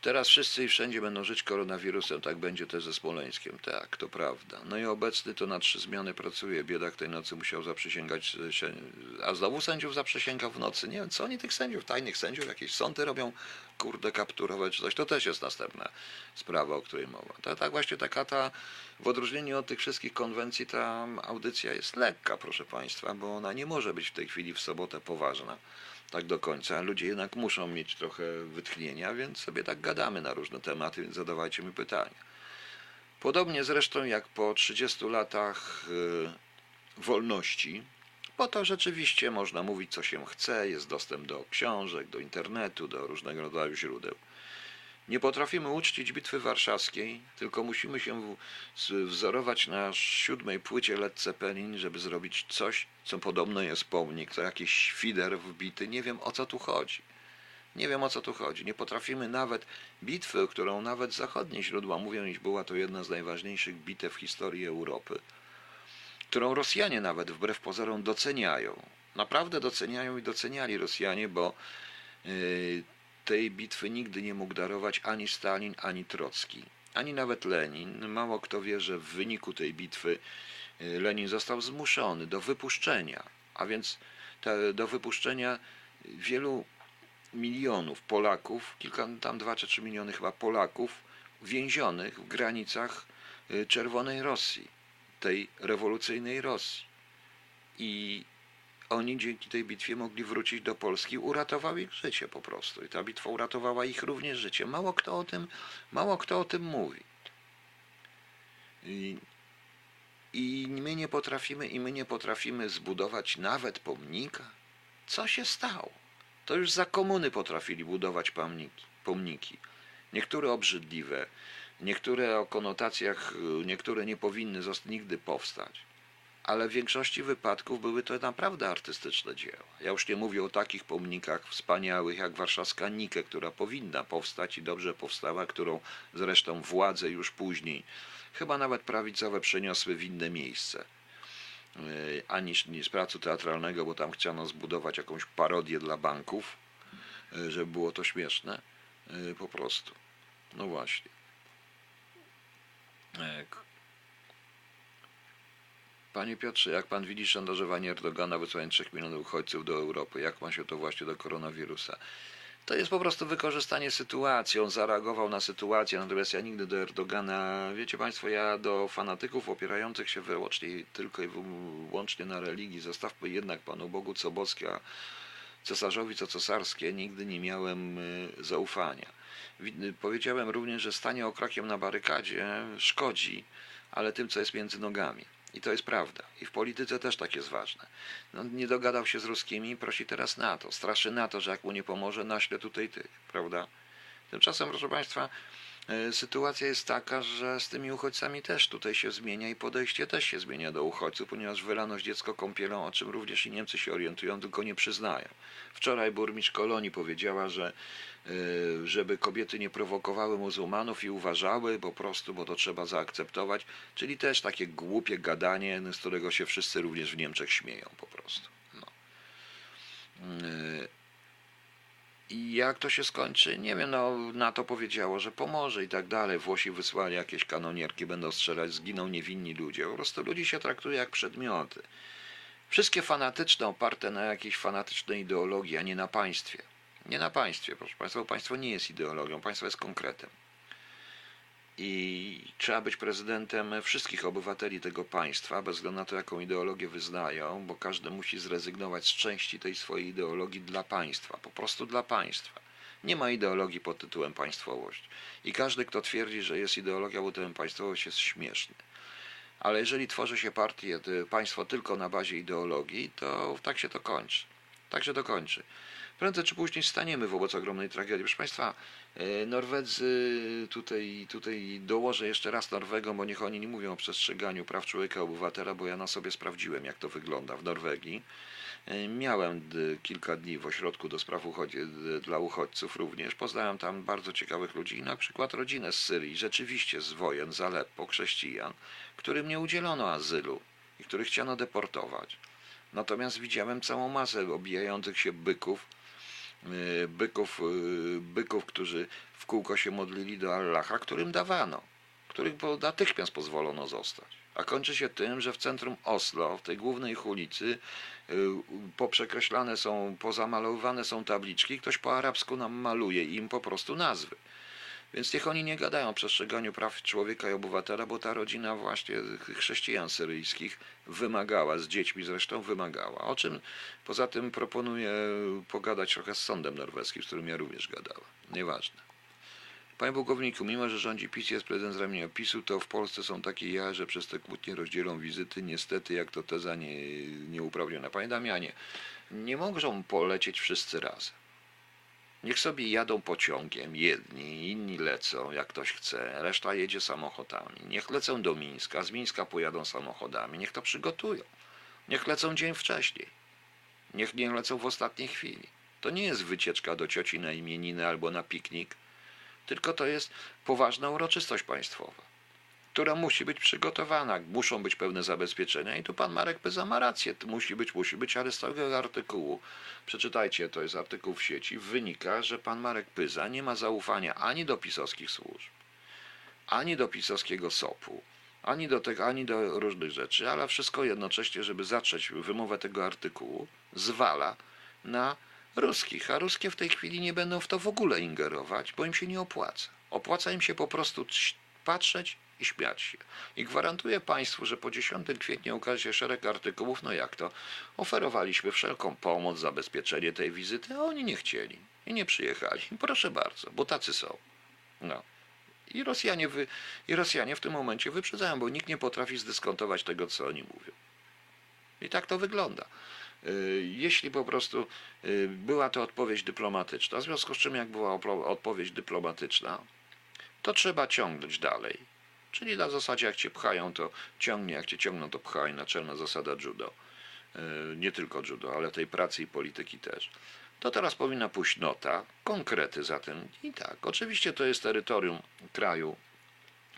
Teraz wszyscy i wszędzie będą żyć koronawirusem, tak będzie też ze Smoleńskiem, tak, to prawda. No i obecny to na trzy zmiany pracuje, biedak tej nocy musiał zaprzysięgać, się- a znowu sędziów zaprzysięgał w nocy. Nie wiem, co oni tych sędziów, tajnych sędziów, jakieś sądy robią, kurde, kapturować czy coś, to też jest następna sprawa, o której mowa. Tak właśnie taka ta, w odróżnieniu od tych wszystkich konwencji, ta audycja jest lekka, proszę Państwa, bo ona nie może być w tej chwili w sobotę poważna tak do końca. Ludzie jednak muszą mieć trochę wytchnienia, więc sobie tak gadamy na różne tematy, więc zadawajcie mi pytania. Podobnie zresztą jak po 30 latach y, wolności, bo to rzeczywiście można mówić co się chce, jest dostęp do książek, do internetu, do różnego rodzaju źródeł. Nie potrafimy uczcić Bitwy Warszawskiej, tylko musimy się wzorować na siódmej płycie Led Zeppelin, żeby zrobić coś, co podobno jest pomnik, to jakiś świder wbity. Nie wiem o co tu chodzi. Nie wiem o co tu chodzi. Nie potrafimy nawet bitwy, którą nawet zachodnie źródła mówią, iż była to jedna z najważniejszych bitew w historii Europy, którą Rosjanie nawet wbrew pozorom doceniają. Naprawdę doceniają i doceniali Rosjanie, bo yy, tej bitwy nigdy nie mógł darować ani Stalin, ani Trocki, ani nawet Lenin. Mało kto wie, że w wyniku tej bitwy y, Lenin został zmuszony do wypuszczenia, a więc do wypuszczenia wielu milionów Polaków, kilka, tam dwa czy trzy miliony chyba Polaków więzionych w granicach y, Czerwonej Rosji, tej rewolucyjnej Rosji. I oni dzięki tej bitwie mogli wrócić do Polski, uratował ich życie po prostu. I ta bitwa uratowała ich również życie. Mało kto o tym, mało kto o tym mówi. I, I my nie potrafimy, i my nie potrafimy zbudować nawet pomnika. Co się stało? To już za komuny potrafili budować pomniki. pomniki. Niektóre obrzydliwe, niektóre o konotacjach, y, niektóre nie powinny nigdy powstać ale w większości wypadków były to naprawdę artystyczne dzieła. Ja już nie mówię o takich pomnikach wspaniałych jak warszawska Nike, która powinna powstać i dobrze powstała, którą zresztą władze już później, chyba nawet prawicowe, przeniosły w inne miejsce. Aniż nie z pracu teatralnego, bo tam chciano zbudować jakąś parodię dla banków, yy, żeby było to śmieszne. Yy, Po prostu. No właśnie. Panie Piotrze, jak pan widzi szantażowanie Erdogana wysłanie 3 milionów uchodźców do Europy? Jak ma się to właśnie do koronawirusa? To jest po prostu wykorzystanie sytuacji. On zareagował na sytuację, natomiast ja nigdy do Erdogana, wiecie Państwo, ja do fanatyków opierających się wyłącznie tylko i wyłącznie na religii, zostawmy jednak Panu Bogu co boskie, a cesarzowi co cesarskie, nigdy nie miałem y, zaufania. Wi- Powiedziałem również, że stanie okrokiem na barykadzie szkodzi, ale tym, co jest między nogami. I to jest prawda. I w polityce też tak jest ważne. No, nie dogadał się z ruskimi, prosi teraz NATO. Straszy NATO, że jak mu nie pomoże, naśle tutaj tych, prawda? Tymczasem, proszę Państwa, e, sytuacja jest taka, że z tymi uchodźcami też tutaj się zmienia i podejście też się zmienia do uchodźców, ponieważ wylano dziecko kąpielą, o czym również i Niemcy się orientują, tylko nie przyznają. Wczoraj burmistrz Kolonii powiedziała, że żeby kobiety nie prowokowały muzułmanów i uważały po prostu, bo to trzeba zaakceptować, czyli też takie głupie gadanie, z którego się wszyscy również w Niemczech śmieją po prostu. No. E, I jak to się skończy? Nie wiem, no NATO powiedziało, że pomoże i tak dalej. Włosi wysłali jakieś kanonierki, będą strzelać, zginą niewinni ludzie. Po prostu ludzi się traktuje jak przedmioty. Wszystkie fanatyczne, oparte na jakiejś fanatycznej ideologii, a nie na państwie. Nie na państwie, proszę Państwa, bo państwo nie jest ideologią, państwo jest konkretem. I trzeba być prezydentem wszystkich obywateli tego państwa, bez względu na to, jaką ideologię wyznają, bo każdy musi zrezygnować z części tej swojej ideologii dla państwa, po prostu dla państwa. Nie ma ideologii pod tytułem państwowość. I każdy, kto twierdzi, że jest ideologia pod tytułem państwowość, jest śmieszny. Ale jeżeli tworzy się partię, y, państwo tylko na bazie ideologii, to tak się to kończy. Tak się to kończy. Prędzej czy później staniemy wobec ogromnej tragedii. Proszę Państwa, e, Norwedzy, tutaj, tutaj dołożę jeszcze raz Norwegom, bo niech oni nie mówią o przestrzeganiu praw człowieka, obywatela, bo ja na sobie sprawdziłem, jak to wygląda w Norwegii. E, Miałem kilka dni w ośrodku do spraw uchodzi, d- dla uchodźców również. Poznałem tam bardzo ciekawych ludzi, na przykład rodzinę z Syrii, rzeczywiście z wojen, z Aleppo, chrześcijan, którym nie udzielono azylu i których chciano deportować. Natomiast widziałem całą masę obijających się byków, byków, y, byków, którzy w kółko się modlili do Allaha, którym dawano, których natychmiast pozwolono zostać. A kończy się tym, że w centrum Oslo, w tej głównej ulicy, y, poprzekreślane są, pozamalowywane są tabliczki, ktoś po arabsku nam maluje im po prostu nazwy. Więc niech oni nie gadają o przestrzeganiu praw człowieka i obywatela, bo ta rodzina właśnie chrześcijan syryjskich wymagała, z dziećmi zresztą wymagała. O czym poza tym proponuję pogadać trochę z sądem norweskim, z którym ja również gadałem. Nieważne. Panie pułkowniku, mimo że rządzi PiS, jest prezydent z ramienia PiSu, to w Polsce są takie ja, że przez te kłótnie rozdzielą wizyty. Niestety, jak to teza nie, nieuprawniona. Panie Damianie, nie mogą polecieć wszyscy razem. Niech sobie jadą pociągiem, jedni, inni lecą, jak ktoś chce, reszta jedzie samochodami. Niech lecą do Mińska, z Mińska pojadą samochodami, niech to przygotują. Niech lecą dzień wcześniej. Niech nie lecą w ostatniej chwili. To nie jest wycieczka do cioci na imieniny albo na piknik, tylko to jest poważna uroczystość państwowa, która musi być przygotowana. Muszą być pewne zabezpieczenia i tu pan Marek Pyza ma rację. To musi być, musi być, ale z tego artykułu, przeczytajcie, to jest artykuł w sieci, wynika, że pan Marek Pyza nie ma zaufania ani do pisowskich służb, ani do pisowskiego SOP-u, ani do tego, ani do różnych rzeczy, ale wszystko jednocześnie, żeby zacząć wymowę tego artykułu, zwala na ruskich, a ruskie w tej chwili nie będą w to w ogóle ingerować, bo im się nie opłaca. Opłaca im się po prostu trz- patrzeć i śmiać się. I gwarantuję Państwu, że po 10 kwietnia ukaże się szereg artykułów, no jak to, oferowaliśmy wszelką pomoc, zabezpieczenie tej wizyty, a oni nie chcieli i nie przyjechali. Proszę bardzo, bo tacy są. No. I Rosjanie, wy, I Rosjanie w tym momencie wyprzedzają, bo nikt nie potrafi zdyskontować tego, co oni mówią. I tak to wygląda. Y, Jeśli po prostu y, była to odpowiedź dyplomatyczna, w związku z czym jak była odpowiedź dyplomatyczna, to trzeba ciągnąć dalej. Czyli na zasadzie jak cię pchają, to ciągnie, jak cię ciągną, to pchaj, naczelna zasada judo. Y, Nie tylko judo, ale tej pracy i polityki też. To teraz powinna pójść nota, konkrety za tym. I tak, oczywiście to jest terytorium kraju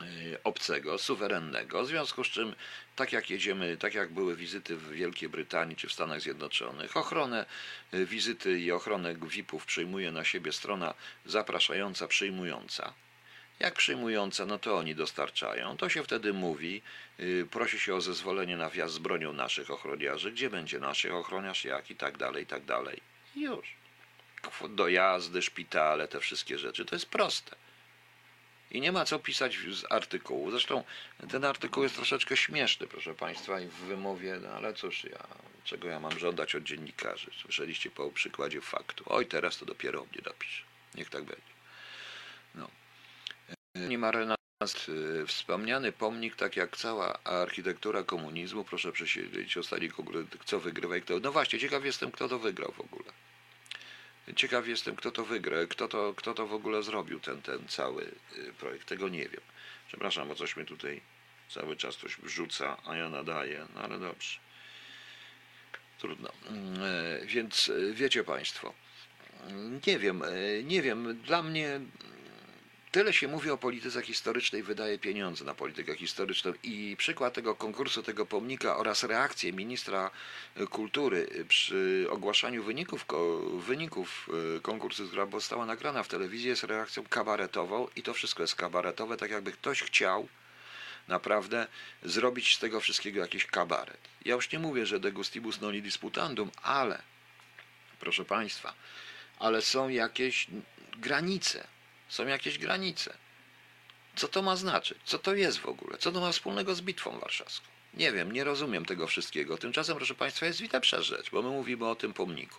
y, obcego, suwerennego, w związku z czym, tak jak jedziemy, tak jak były wizyty w Wielkiej Brytanii czy w Stanach Zjednoczonych, ochronę y, wizyty i ochronę VIP-ów przyjmuje na siebie strona zapraszająca, przyjmująca. Jak przyjmująca, no to oni dostarczają. To się wtedy mówi, y, prosi się o zezwolenie na wjazd z bronią naszych ochroniarzy, gdzie będzie naszych ochroniarz, jak i tak dalej, i tak dalej. Już. Dojazdy, szpitale, te wszystkie rzeczy, to jest proste. I nie ma co pisać z artykułu. Zresztą ten artykuł jest troszeczkę śmieszny, proszę Państwa, i w wymowie, no ale cóż, ja, czego ja mam żądać od dziennikarzy? Słyszeliście po przykładzie faktu. Oj, teraz to dopiero o mnie napisze. Niech tak będzie. No. Nie ma wspomniany pomnik, tak jak cała architektura komunizmu, proszę przesiedzieć konkurenc, co wygrywa i kto. No właśnie, ciekaw jestem, kto to wygrał w ogóle. Ciekaw jestem, kto to wygrał, kto to, kto to w ogóle zrobił, ten, ten cały y, projekt. Tego nie wiem. Przepraszam, bo coś mnie tutaj cały czas coś wrzuca, a ja nadaję, no ale dobrze. Trudno. Mm, e, Więc e, wiecie Państwo, nie wiem, e, nie wiem, dla mnie tyle się mówi o polityce historycznej, wydaje pieniądze na politykę historyczną i przykład tego konkursu, tego pomnika oraz reakcję ministra kultury przy ogłaszaniu wyników, wyników e, konkursu, która została nagrana w telewizji, jest reakcją kabaretową i to wszystko jest kabaretowe, tak jakby ktoś chciał naprawdę zrobić z tego wszystkiego jakiś kabaret. Ja już nie mówię, że de gustibus noli disputandum, ale proszę Państwa, ale są jakieś granice. Są jakieś granice. Co to ma znaczyć? Co to jest w ogóle? Co to ma wspólnego z bitwą warszawską? Nie wiem, nie rozumiem tego wszystkiego. Tymczasem, proszę Państwa, jest lepsza rzecz, bo my mówimy o tym pomniku.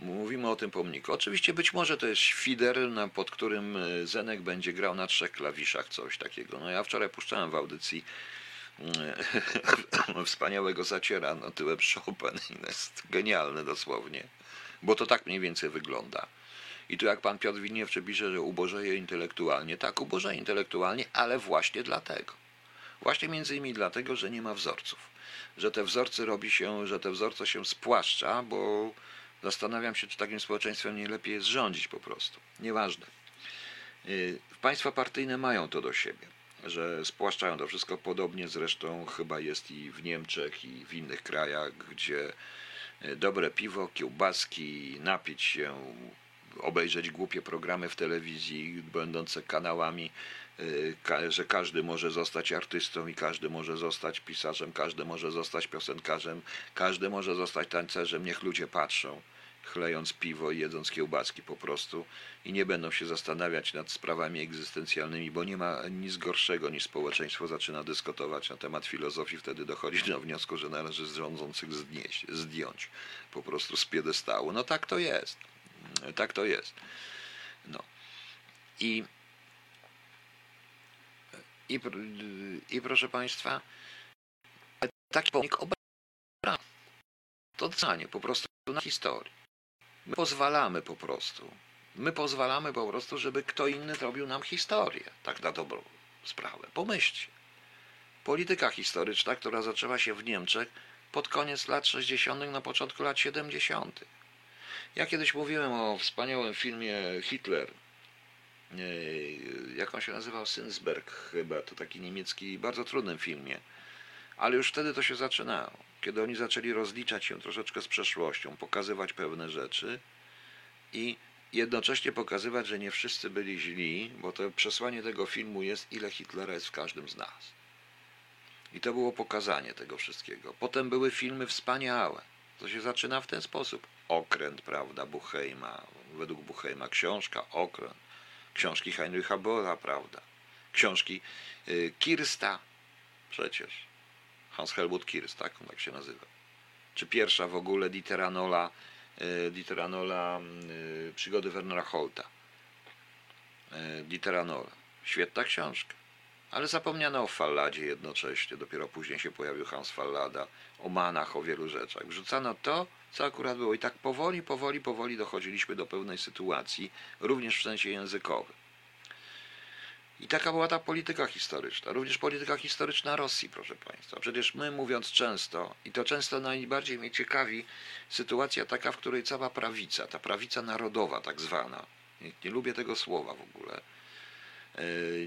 Mówimy o tym pomniku. Oczywiście być może to jest świder, pod którym e, Zenek będzie grał na trzech klawiszach, coś takiego. No ja wczoraj puszczałem w audycji e, (laughs) wspaniałego zaciera no tyłem Chopin (laughs) jest genialny dosłownie, bo to tak mniej więcej wygląda. I tu jak pan Piotr Wilniewczy pisze, że ubożeje intelektualnie, tak, ubożeje intelektualnie, ale właśnie dlatego. Właśnie między innymi dlatego, że nie ma wzorców. Że te wzorce robi się, że te wzorce się spłaszcza, bo zastanawiam się, czy takim społeczeństwem nie lepiej jest rządzić po prostu. Nieważne. Y, Państwa partyjne mają to do siebie, że spłaszczają to wszystko. Podobnie zresztą chyba jest i w Niemczech, i w innych krajach, gdzie y, dobre piwo, kiełbaski, napić się obejrzeć głupie programy w telewizji, będące kanałami, y, że każdy może zostać artystą i każdy może zostać pisarzem, każdy może zostać piosenkarzem, każdy może zostać tancerzem, niech ludzie patrzą, chlejąc piwo i jedząc kiełbaski po prostu i nie będą się zastanawiać nad sprawami egzystencjalnymi, bo nie ma nic gorszego niż społeczeństwo zaczyna dyskutować na temat filozofii, wtedy dochodzi do wniosku, że należy z rządzących zdnieść, zdjąć po prostu z piedestału. No tak to jest. Tak to jest. No. I, i, i proszę Państwa, taki pomnik obra to zdanie po prostu na historii. My pozwalamy po prostu. My pozwalamy po prostu, żeby kto inny robił nam historię. Tak na dobrą sprawę. Pomyślcie. Polityka historyczna, która zaczęła się w Niemczech pod koniec lat 60., na początku lat 70. Ja kiedyś mówiłem o wspaniałym filmie Hitler. Yy, Jak on się nazywał? Synsberg chyba. To taki niemiecki, bardzo trudnym filmie. Ale już wtedy to się zaczynało. Kiedy oni zaczęli rozliczać się troszeczkę z przeszłością, pokazywać pewne rzeczy i jednocześnie pokazywać, że nie wszyscy byli źli, bo to przesłanie tego filmu jest, ile Hitlera jest w każdym z nas. I to było pokazanie tego wszystkiego. Potem były filmy wspaniałe. To się zaczyna w ten sposób. Okręt, prawda, Buchheima, według Buchheima książka, Okręt. Książki Heinricha Bolla, prawda. Książki y, Kirsta, przecież. Hans Helmut Kirst, tak on tak się nazywa. Czy pierwsza w ogóle Diteranola, y, Diteranola y, Przygody Wernera Holta. Diteranola. Świetna książka. Ale zapomniano o Falladzie jednocześnie. Dopiero później się pojawił Hans Fallada, o manach, o wielu rzeczach. Wrzucano to, co akurat było. I tak powoli, powoli, powoli dochodziliśmy do pełnej sytuacji, również w sensie językowym. I taka była ta polityka historyczna. Również polityka historyczna Rosji, proszę Państwa. Przecież my mówiąc często, i to często najbardziej mnie ciekawi, sytuacja taka, w której cała prawica, ta prawica narodowa tak zwana, nie, nie lubię tego słowa w ogóle,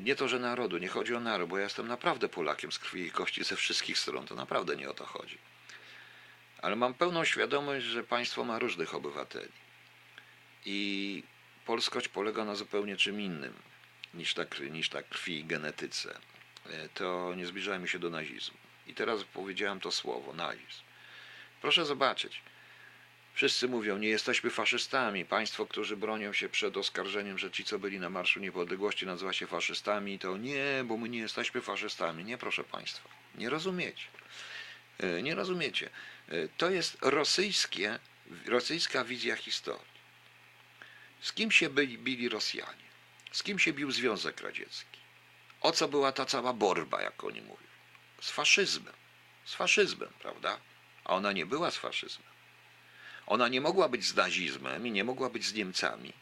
nie to, że narodu, nie chodzi o naród, bo ja jestem naprawdę Polakiem z krwi i kości ze wszystkich stron, to naprawdę nie o to chodzi. Ale mam pełną świadomość, że państwo ma różnych obywateli. I polskość polega na zupełnie czym innym niż ta, niż ta krwi i genetyce. Yy, To nie zbliżajmy się do nazizmu. I teraz powiedziałem to słowo, nazizm. Proszę zobaczyć. Wszyscy mówią, nie jesteśmy faszystami. Państwo, którzy bronią się przed oskarżeniem, że ci, co byli na Marszu Niepodległości, nazywa się faszystami, to nie, bo my nie jesteśmy faszystami. Nie, proszę Państwa. Nie rozumiecie. E, Nie rozumiecie. E, To jest rosyjskie, rosyjska wizja historii. Z kim się byli, bili Rosjanie? Z kim się bił Związek Radziecki? O co była ta cała borba, jak oni mówią? Z faszyzmem. Z faszyzmem, prawda? A ona nie była z faszyzmem. Ona nie mogła być z nazizmem i nie mogła być z Niemcami,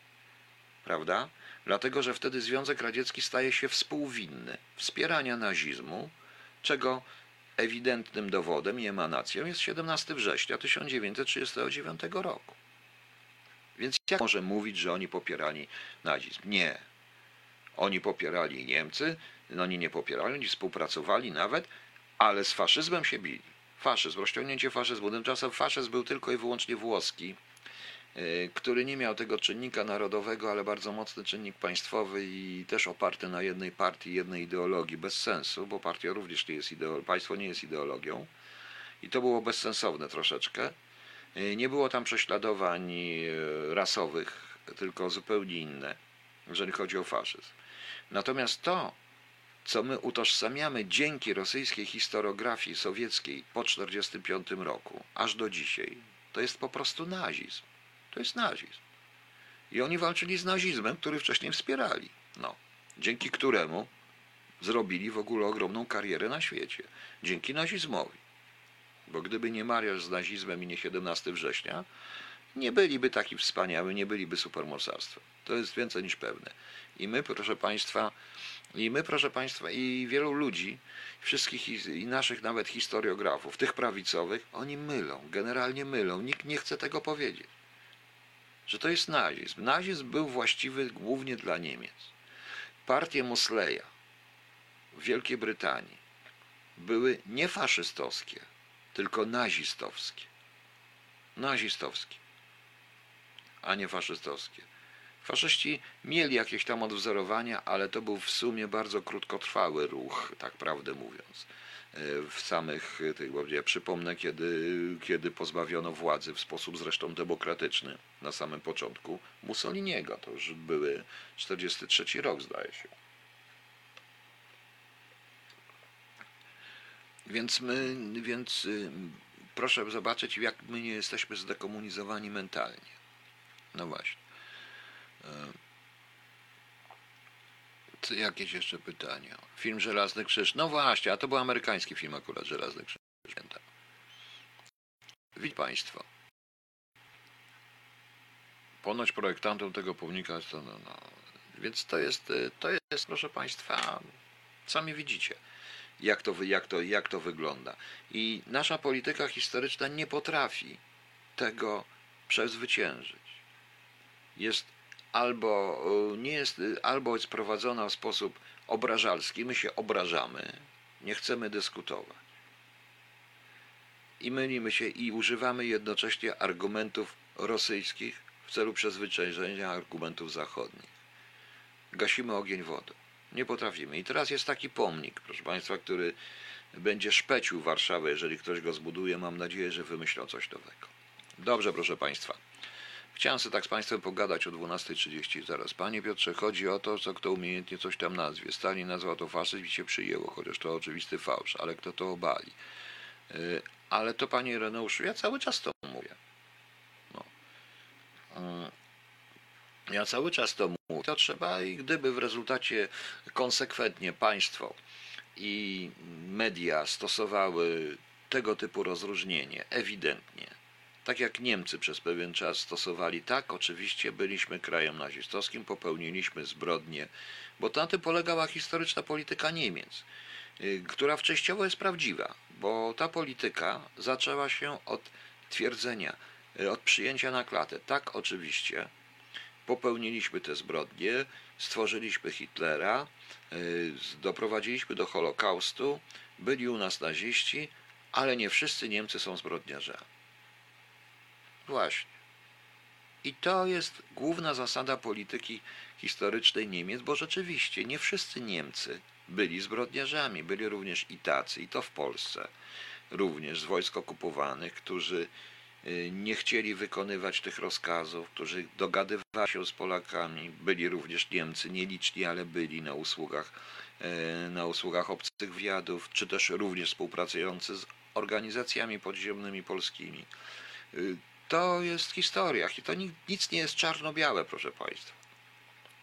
prawda? Dlatego, że wtedy Związek Radziecki staje się współwinny wspierania nazizmu, czego ewidentnym dowodem i emanacją jest 17 września 1939 roku. Więc jak może mówić, że oni popierali nazizm? Nie. Oni popierali Niemcy, no oni nie popierali, oni współpracowali nawet, ale z faszyzmem się bili. Faszyzm, rozciągnięcie faszyzmu. Tymczasem faszyzm był tylko i wyłącznie włoski, y, który nie miał tego czynnika narodowego, ale bardzo mocny czynnik państwowy i też oparty na jednej partii, jednej ideologii. Bez sensu, bo partia również nie jest ideologią, państwo nie jest ideologią. I to było bezsensowne troszeczkę. Y, Nie było tam prześladowań y, rasowych, tylko zupełnie inne, jeżeli chodzi o faszyzm. Natomiast to, co my utożsamiamy dzięki rosyjskiej historiografii sowieckiej po 1945 roku, aż do dzisiaj, to jest po prostu nazizm. To jest nazizm. I oni walczyli z nazizmem, który wcześniej wspierali. No, dzięki któremu zrobili w ogóle ogromną karierę na świecie. Dzięki nazizmowi. Bo gdyby nie mariaż z nazizmem i nie 17 września, nie byliby taki wspaniały, nie byliby supermocarstwem. To jest więcej niż pewne. I my, proszę Państwa, i my, proszę Państwa, i wielu ludzi, wszystkich i naszych nawet historiografów, tych prawicowych, oni mylą, generalnie mylą. Nikt nie chce tego powiedzieć. Że to jest nazizm. Nazizm był właściwy głównie dla Niemiec. Partie Mosleya w Wielkiej Brytanii były nie faszystowskie, tylko nazistowskie. Nazistowskie, a nie faszystowskie. Faszyści mieli jakieś tam odwzorowania, ale to był w sumie bardzo krótkotrwały ruch, tak prawdę mówiąc. E, W samych e, tych, ja przypomnę, kiedy, kiedy pozbawiono władzy w sposób zresztą demokratyczny na samym początku Mussoliniego. To już były 43 rok, zdaje się. Więc my, więc y, proszę zobaczyć, jak my nie jesteśmy zdekomunizowani mentalnie. No właśnie. E, jakieś jeszcze pytania? Film Żelazny Krzyż. No właśnie, a to był amerykański film akurat Żelazny Krzyż. Widzicie Państwo. Ponoć projektantem tego pomnika jest to, no, no. Więc to jest, y, to jest, proszę Państwa, sami widzicie, jak to, jak to, jak to wygląda. I nasza polityka historyczna nie potrafi tego przezwyciężyć. Jest albo y, nie jest, y, albo jest prowadzona w sposób obrażalski, my się obrażamy, nie chcemy dyskutować. I mylimy się i używamy jednocześnie argumentów rosyjskich w celu przezwyciężenia argumentów zachodnich. Gasimy ogień wodą. Nie potrafimy. I teraz jest taki pomnik, proszę Państwa, który będzie szpecił Warszawę, jeżeli ktoś go zbuduje. Mam nadzieję, że wymyślą coś nowego. Dobrze, proszę Państwa. Chciałem sobie tak z Państwem pogadać o 12.30 zaraz. Panie Piotrze, chodzi o to, co kto umiejętnie coś tam nazwie. Stalin nazwał to faszyzm i się przyjęło, chociaż to oczywisty fałsz, ale kto to obali? Yy, Ale to, Panie Reneuszu, ja cały czas to mówię. No. Yy, Ja cały czas to mówię. To trzeba i gdyby w rezultacie konsekwentnie państwo i media stosowały tego typu rozróżnienie, ewidentnie, tak jak Niemcy przez pewien czas stosowali, tak, oczywiście byliśmy krajem nazistowskim, popełniliśmy zbrodnie, bo na tym polegała historyczna polityka Niemiec, y, która częściowo jest prawdziwa, bo ta polityka zaczęła się od twierdzenia, y, od przyjęcia na klatę. Tak, oczywiście, popełniliśmy te zbrodnie, stworzyliśmy Hitlera, y, doprowadziliśmy do Holokaustu, byli u nas naziści, ale nie wszyscy Niemcy są zbrodniarzami. Właśnie. I to jest główna zasada polityki historycznej Niemiec, bo rzeczywiście nie wszyscy Niemcy byli zbrodniarzami. Byli również i tacy, i to w Polsce, również z wojsk okupowanych, którzy y, nie chcieli wykonywać tych rozkazów, którzy dogadywali się z Polakami. Byli również Niemcy, nieliczni, ale byli na usługach, e, na usługach obcych wywiadów, czy też również współpracujący z organizacjami podziemnymi polskimi. To jest historia i to ni- nic nie jest czarno-białe, proszę Państwa.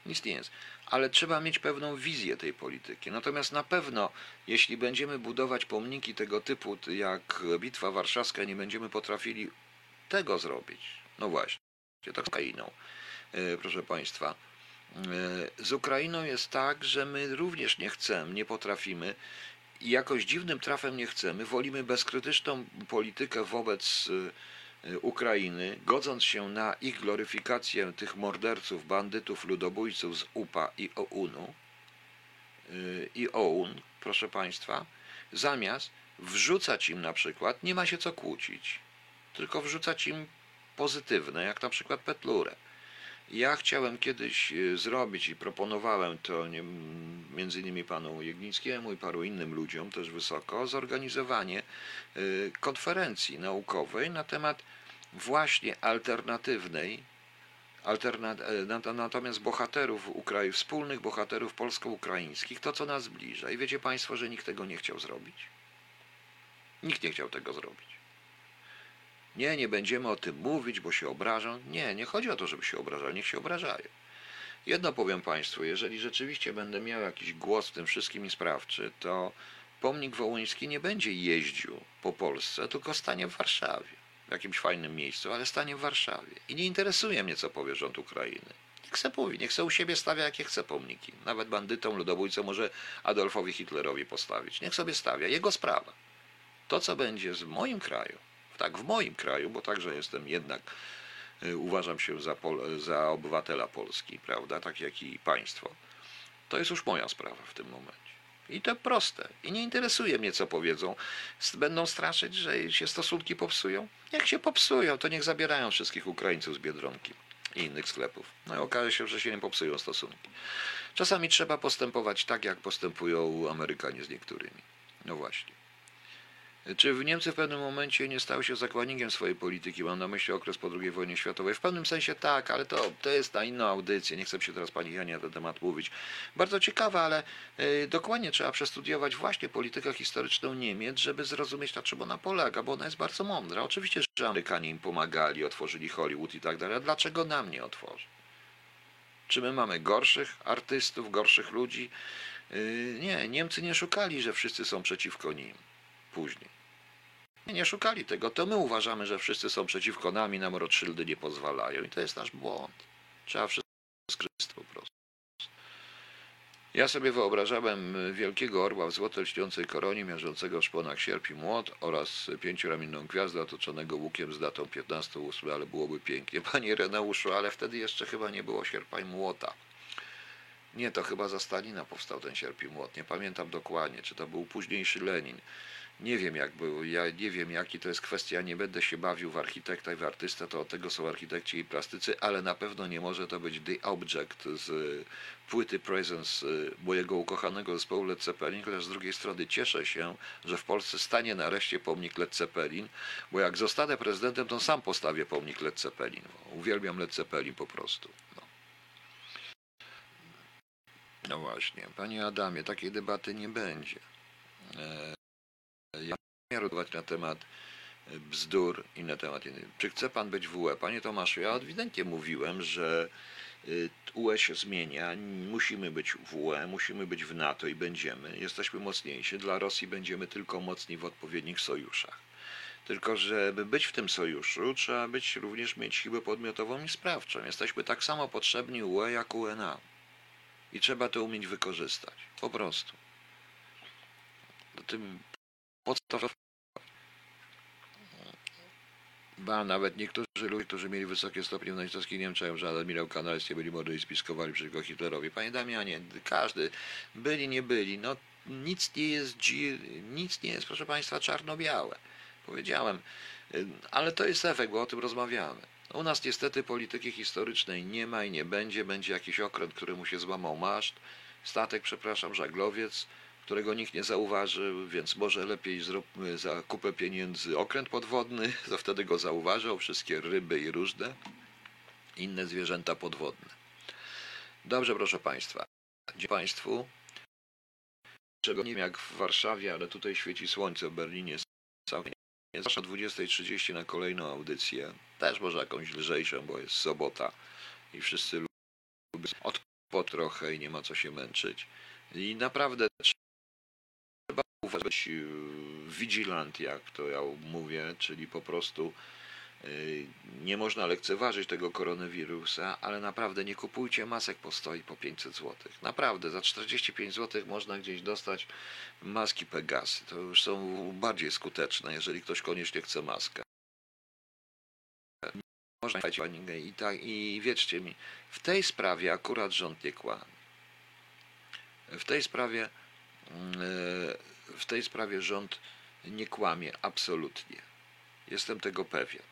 Nic nie jest. Ale trzeba mieć pewną wizję tej polityki. Natomiast na pewno, jeśli będziemy budować pomniki tego typu, jak Bitwa Warszawska, nie będziemy potrafili tego zrobić. No właśnie, tak z Ukrainą, e, proszę Państwa. E, Z Ukrainą jest tak, że my również nie chcemy, nie potrafimy i jakoś dziwnym trafem nie chcemy. Wolimy bezkrytyczną politykę wobec e, Ukrainy, godząc się na ich gloryfikację tych morderców, bandytów, ludobójców z UPA i OUN-u y, i OUN, proszę Państwa, zamiast wrzucać im na przykład, nie ma się co kłócić, tylko wrzucać im pozytywne, jak na przykład Petlurę. Ja chciałem kiedyś y, zrobić i proponowałem to nie, między innymi panu Jeglińskiemu i paru innym ludziom też wysoko, zorganizowanie y, konferencji naukowej na temat właśnie alternatywnej, alterna, e, nat- natomiast bohaterów Ukrai, wspólnych bohaterów polsko-ukraińskich, to co nas zbliża. I wiecie Państwo, że nikt tego nie chciał zrobić? Nikt nie chciał tego zrobić. Nie, nie będziemy o tym mówić, bo się obrażą. Nie, nie chodzi o to, żeby się obrażali, niech się obrażają. Jedno powiem Państwu, jeżeli rzeczywiście będę miał jakiś głos w tym wszystkim i sprawczy, to pomnik wołyński nie będzie jeździł po Polsce, tylko stanie w Warszawie, w jakimś fajnym miejscu, ale stanie w Warszawie. I nie interesuje mnie, co powie rząd Ukrainy. Niech se powie, niech se u siebie stawia, jakie chce pomniki. Nawet bandytom, ludobójcom może Adolfowi Hitlerowi postawić. Niech sobie stawia, jego sprawa. To, co będzie w moim kraju, tak, w moim kraju, bo także jestem jednak, y, uważam się za, Pol- za obywatela Polski, prawda, tak jak i państwo, to jest już moja sprawa w tym momencie. I to proste. I nie interesuje mnie, co powiedzą. Będą straszyć, że się stosunki popsują? Niech się popsują, to niech zabierają wszystkich Ukraińców z Biedronki. i innych sklepów. No i okaże się, że się nie popsują stosunki. Czasami trzeba postępować tak, jak postępują Amerykanie z niektórymi. No właśnie. Czy w Niemcy w pewnym momencie nie stały się zakładnikiem swojej polityki? Mam na myśli okres po II wojnie światowej. W pewnym sensie tak, ale to, to jest na inną audycję. Nie chcę się teraz Pani Janie na ten temat mówić. Bardzo ciekawe, ale y, dokładnie trzeba przestudiować właśnie politykę historyczną Niemiec, żeby zrozumieć na czym ona polega, bo ona jest bardzo mądra. Oczywiście, że Amerykanie im pomagali, otworzyli Hollywood i tak dalej, a dlaczego nam nie otworzy? Czy my mamy gorszych artystów, gorszych ludzi? Yy, nie, Niemcy nie szukali, że wszyscy są przeciwko nim później. Nie, szukali tego. To my uważamy, że wszyscy są przeciwko nam i nam Rothschildy nie pozwalają. I to jest nasz błąd. Trzeba wszystko skryć po prostu. Ja sobie wyobrażałem wielkiego orła w złoto lśniącej koronie, miażdżącego w szponach sierp i młot oraz pięcioramienną gwiazdę otoczonego łukiem z datą 15.8, ale byłoby pięknie. (laughs) Panie Reneuszu, ale wtedy jeszcze chyba nie było sierpa i młota. Nie, to chyba za Stalina powstał ten sierp i młot. Nie pamiętam dokładnie, czy to był późniejszy Lenin. Nie wiem jak był, ja nie wiem jaki to jest kwestia, nie będę się bawił w architekta i w artystę, to od tego są architekci i plastycy, ale na pewno nie może to być The Object z y, płyty Presence y, mojego ukochanego zespołu Led Zeppelin, chociaż z drugiej strony cieszę się, że w Polsce stanie nareszcie pomnik Led Zeppelin, bo jak zostanę prezydentem, to sam postawię pomnik Led Zeppelin. Bo Uwielbiam Led Zeppelin po prostu. No. no właśnie, panie Adamie, takiej debaty nie będzie. E, ja nie na temat e, bzdur i na temat innych. Czy chce pan być w UE? Panie Tomaszu, ja ewidentnie mówiłem, że y, UE się zmienia, musimy być w UE, musimy być w NATO i będziemy. Jesteśmy mocniejsi. Dla Rosji będziemy tylko mocni w odpowiednich sojuszach. Tylko, żeby być w tym sojuszu, trzeba być również mieć siłę podmiotową i sprawczą. Jesteśmy tak samo potrzebni UE jak UNA. I trzeba to umieć wykorzystać. Po prostu. Do tym podstawowe. Ba, nawet niektórzy ludzie, którzy mieli wysokie stopnie w nazistowskich Niemczech, że admirał Kanalskie byli młody i spiskowali przeciwko Hitlerowi. Panie Damianie, każdy, byli, nie byli, no nic nie jest, nic nie jest, proszę Państwa, czarno-białe. Powiedziałem, y, ale to jest efekt, bo o tym rozmawiamy. U nas niestety polityki historycznej nie ma i nie będzie. Będzie jakiś okręt, któremu się złamał maszt, statek, przepraszam, żaglowiec, którego nikt nie zauważył, więc może lepiej zróbmy za kupę pieniędzy okręt podwodny, (laughs) to wtedy go zauważą, wszystkie ryby i różne inne zwierzęta podwodne. Dobrze, proszę Państwa. Dziękuję Państwu. Czego nie wiem jak w Warszawie, ale tutaj świeci słońce, w Berlinie jest całkiem o 20.30 na kolejną audycję. Też może jakąś lżejszą, bo jest sobota i wszyscy lubią odpocząć trochę i nie ma co się męczyć. I naprawdę być yy, vigilant, jak to ja mówię, czyli po prostu yy, nie można lekceważyć tego koronawirusa, ale naprawdę nie kupujcie masek po 100 i po 500 zł. Naprawdę, za 45 zł można gdzieś dostać maski Pegasy. To już są bardziej skuteczne, jeżeli ktoś koniecznie chce maskę. Można i tak, i wierzcie mi, w tej sprawie akurat rząd nie kłamie. W tej sprawie Yy, w tej sprawie rząd nie kłamie absolutnie. Jestem tego pewien,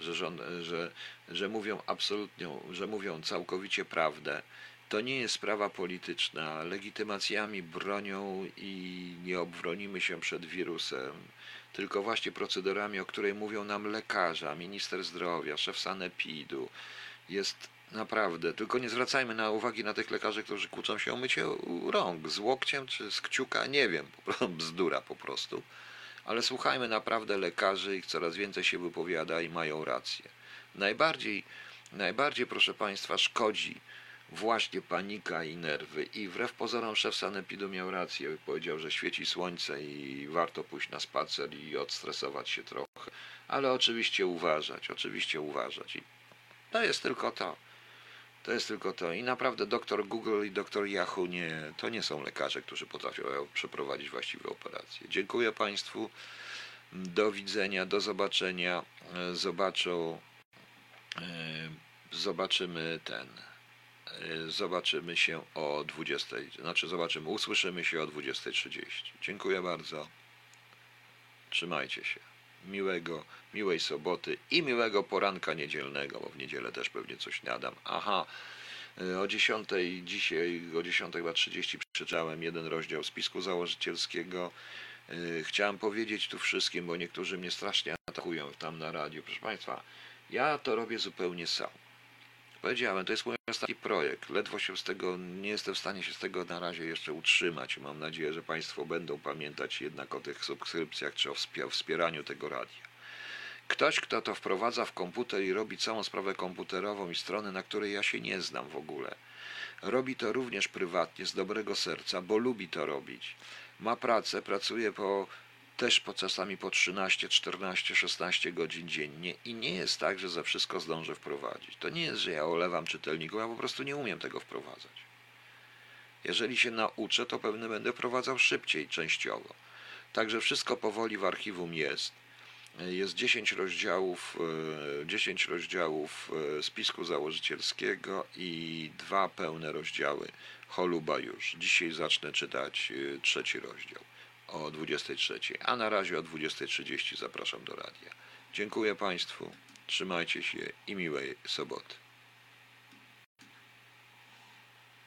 że, rząd, że, że mówią absolutnie, że mówią całkowicie prawdę. To nie jest sprawa polityczna. Legitymacjami bronią i nie obronimy się przed wirusem, tylko właśnie procedurami, o której mówią nam lekarza, minister zdrowia, szef sanepidu. Jest Naprawdę, tylko nie zwracajmy na uwagi na tych lekarzy, którzy kłócą się o mycie rąk z łokciem czy z kciuka, nie wiem, (laughs) bzdura po prostu. Ale słuchajmy naprawdę lekarzy, ich coraz więcej się wypowiada i mają rację. Najbardziej, najbardziej, proszę Państwa, szkodzi właśnie panika i nerwy. I wbrew pozorom szef sanepidu miał rację. Powiedział, że świeci słońce i warto pójść na spacer i odstresować się trochę. Ale oczywiście uważać, oczywiście uważać. I to jest tylko to. To jest tylko to. I naprawdę doktor Google i doktor Yahoo nie, to nie są lekarze, którzy potrafią przeprowadzić właściwe operacje. Dziękuję Państwu. Do widzenia, do zobaczenia. Zobaczą, e, zobaczymy ten. e, Zobaczymy się o 20. Znaczy, zobaczymy, usłyszymy się o 20.30. Dziękuję bardzo. Trzymajcie się. Miłego, miłej soboty i miłego poranka niedzielnego, bo w niedzielę też pewnie coś nadam. Aha, y, o 10 dzisiaj, o 10.30 przeczytałem jeden rozdział spisku założycielskiego. Y, Chciałem powiedzieć tu wszystkim, bo niektórzy mnie strasznie atakują tam na radiu. Proszę Państwa, ja to robię zupełnie sam. Powiedziałem, to jest mój ostatni projekt. Ledwo się z tego, nie jestem w stanie się z tego na razie jeszcze utrzymać. Mam nadzieję, że Państwo będą pamiętać jednak o tych subskrypcjach czy o wspieraniu tego radia. Ktoś, kto to wprowadza w komputer i robi całą sprawę komputerową i strony, na której ja się nie znam w ogóle, robi to również prywatnie, z dobrego serca, bo lubi to robić. Ma pracę, pracuje po też po czasami po 13, 14, 16 godzin dziennie i nie jest tak, że za wszystko zdążę wprowadzić. To nie jest, że ja olewam czytelników, ja po prostu nie umiem tego wprowadzać. Jeżeli się nauczę, to pewnie będę wprowadzał szybciej, częściowo. Także wszystko powoli w archiwum jest. Jest 10 rozdziałów, e, 10 rozdziałów e, spisku założycielskiego i dwa pełne rozdziały Choluba już. Dzisiaj zacznę czytać e, trzeci rozdział o 23, a na razie o 20.30 zapraszam do radia. Dziękuję Państwu, trzymajcie się i miłej soboty.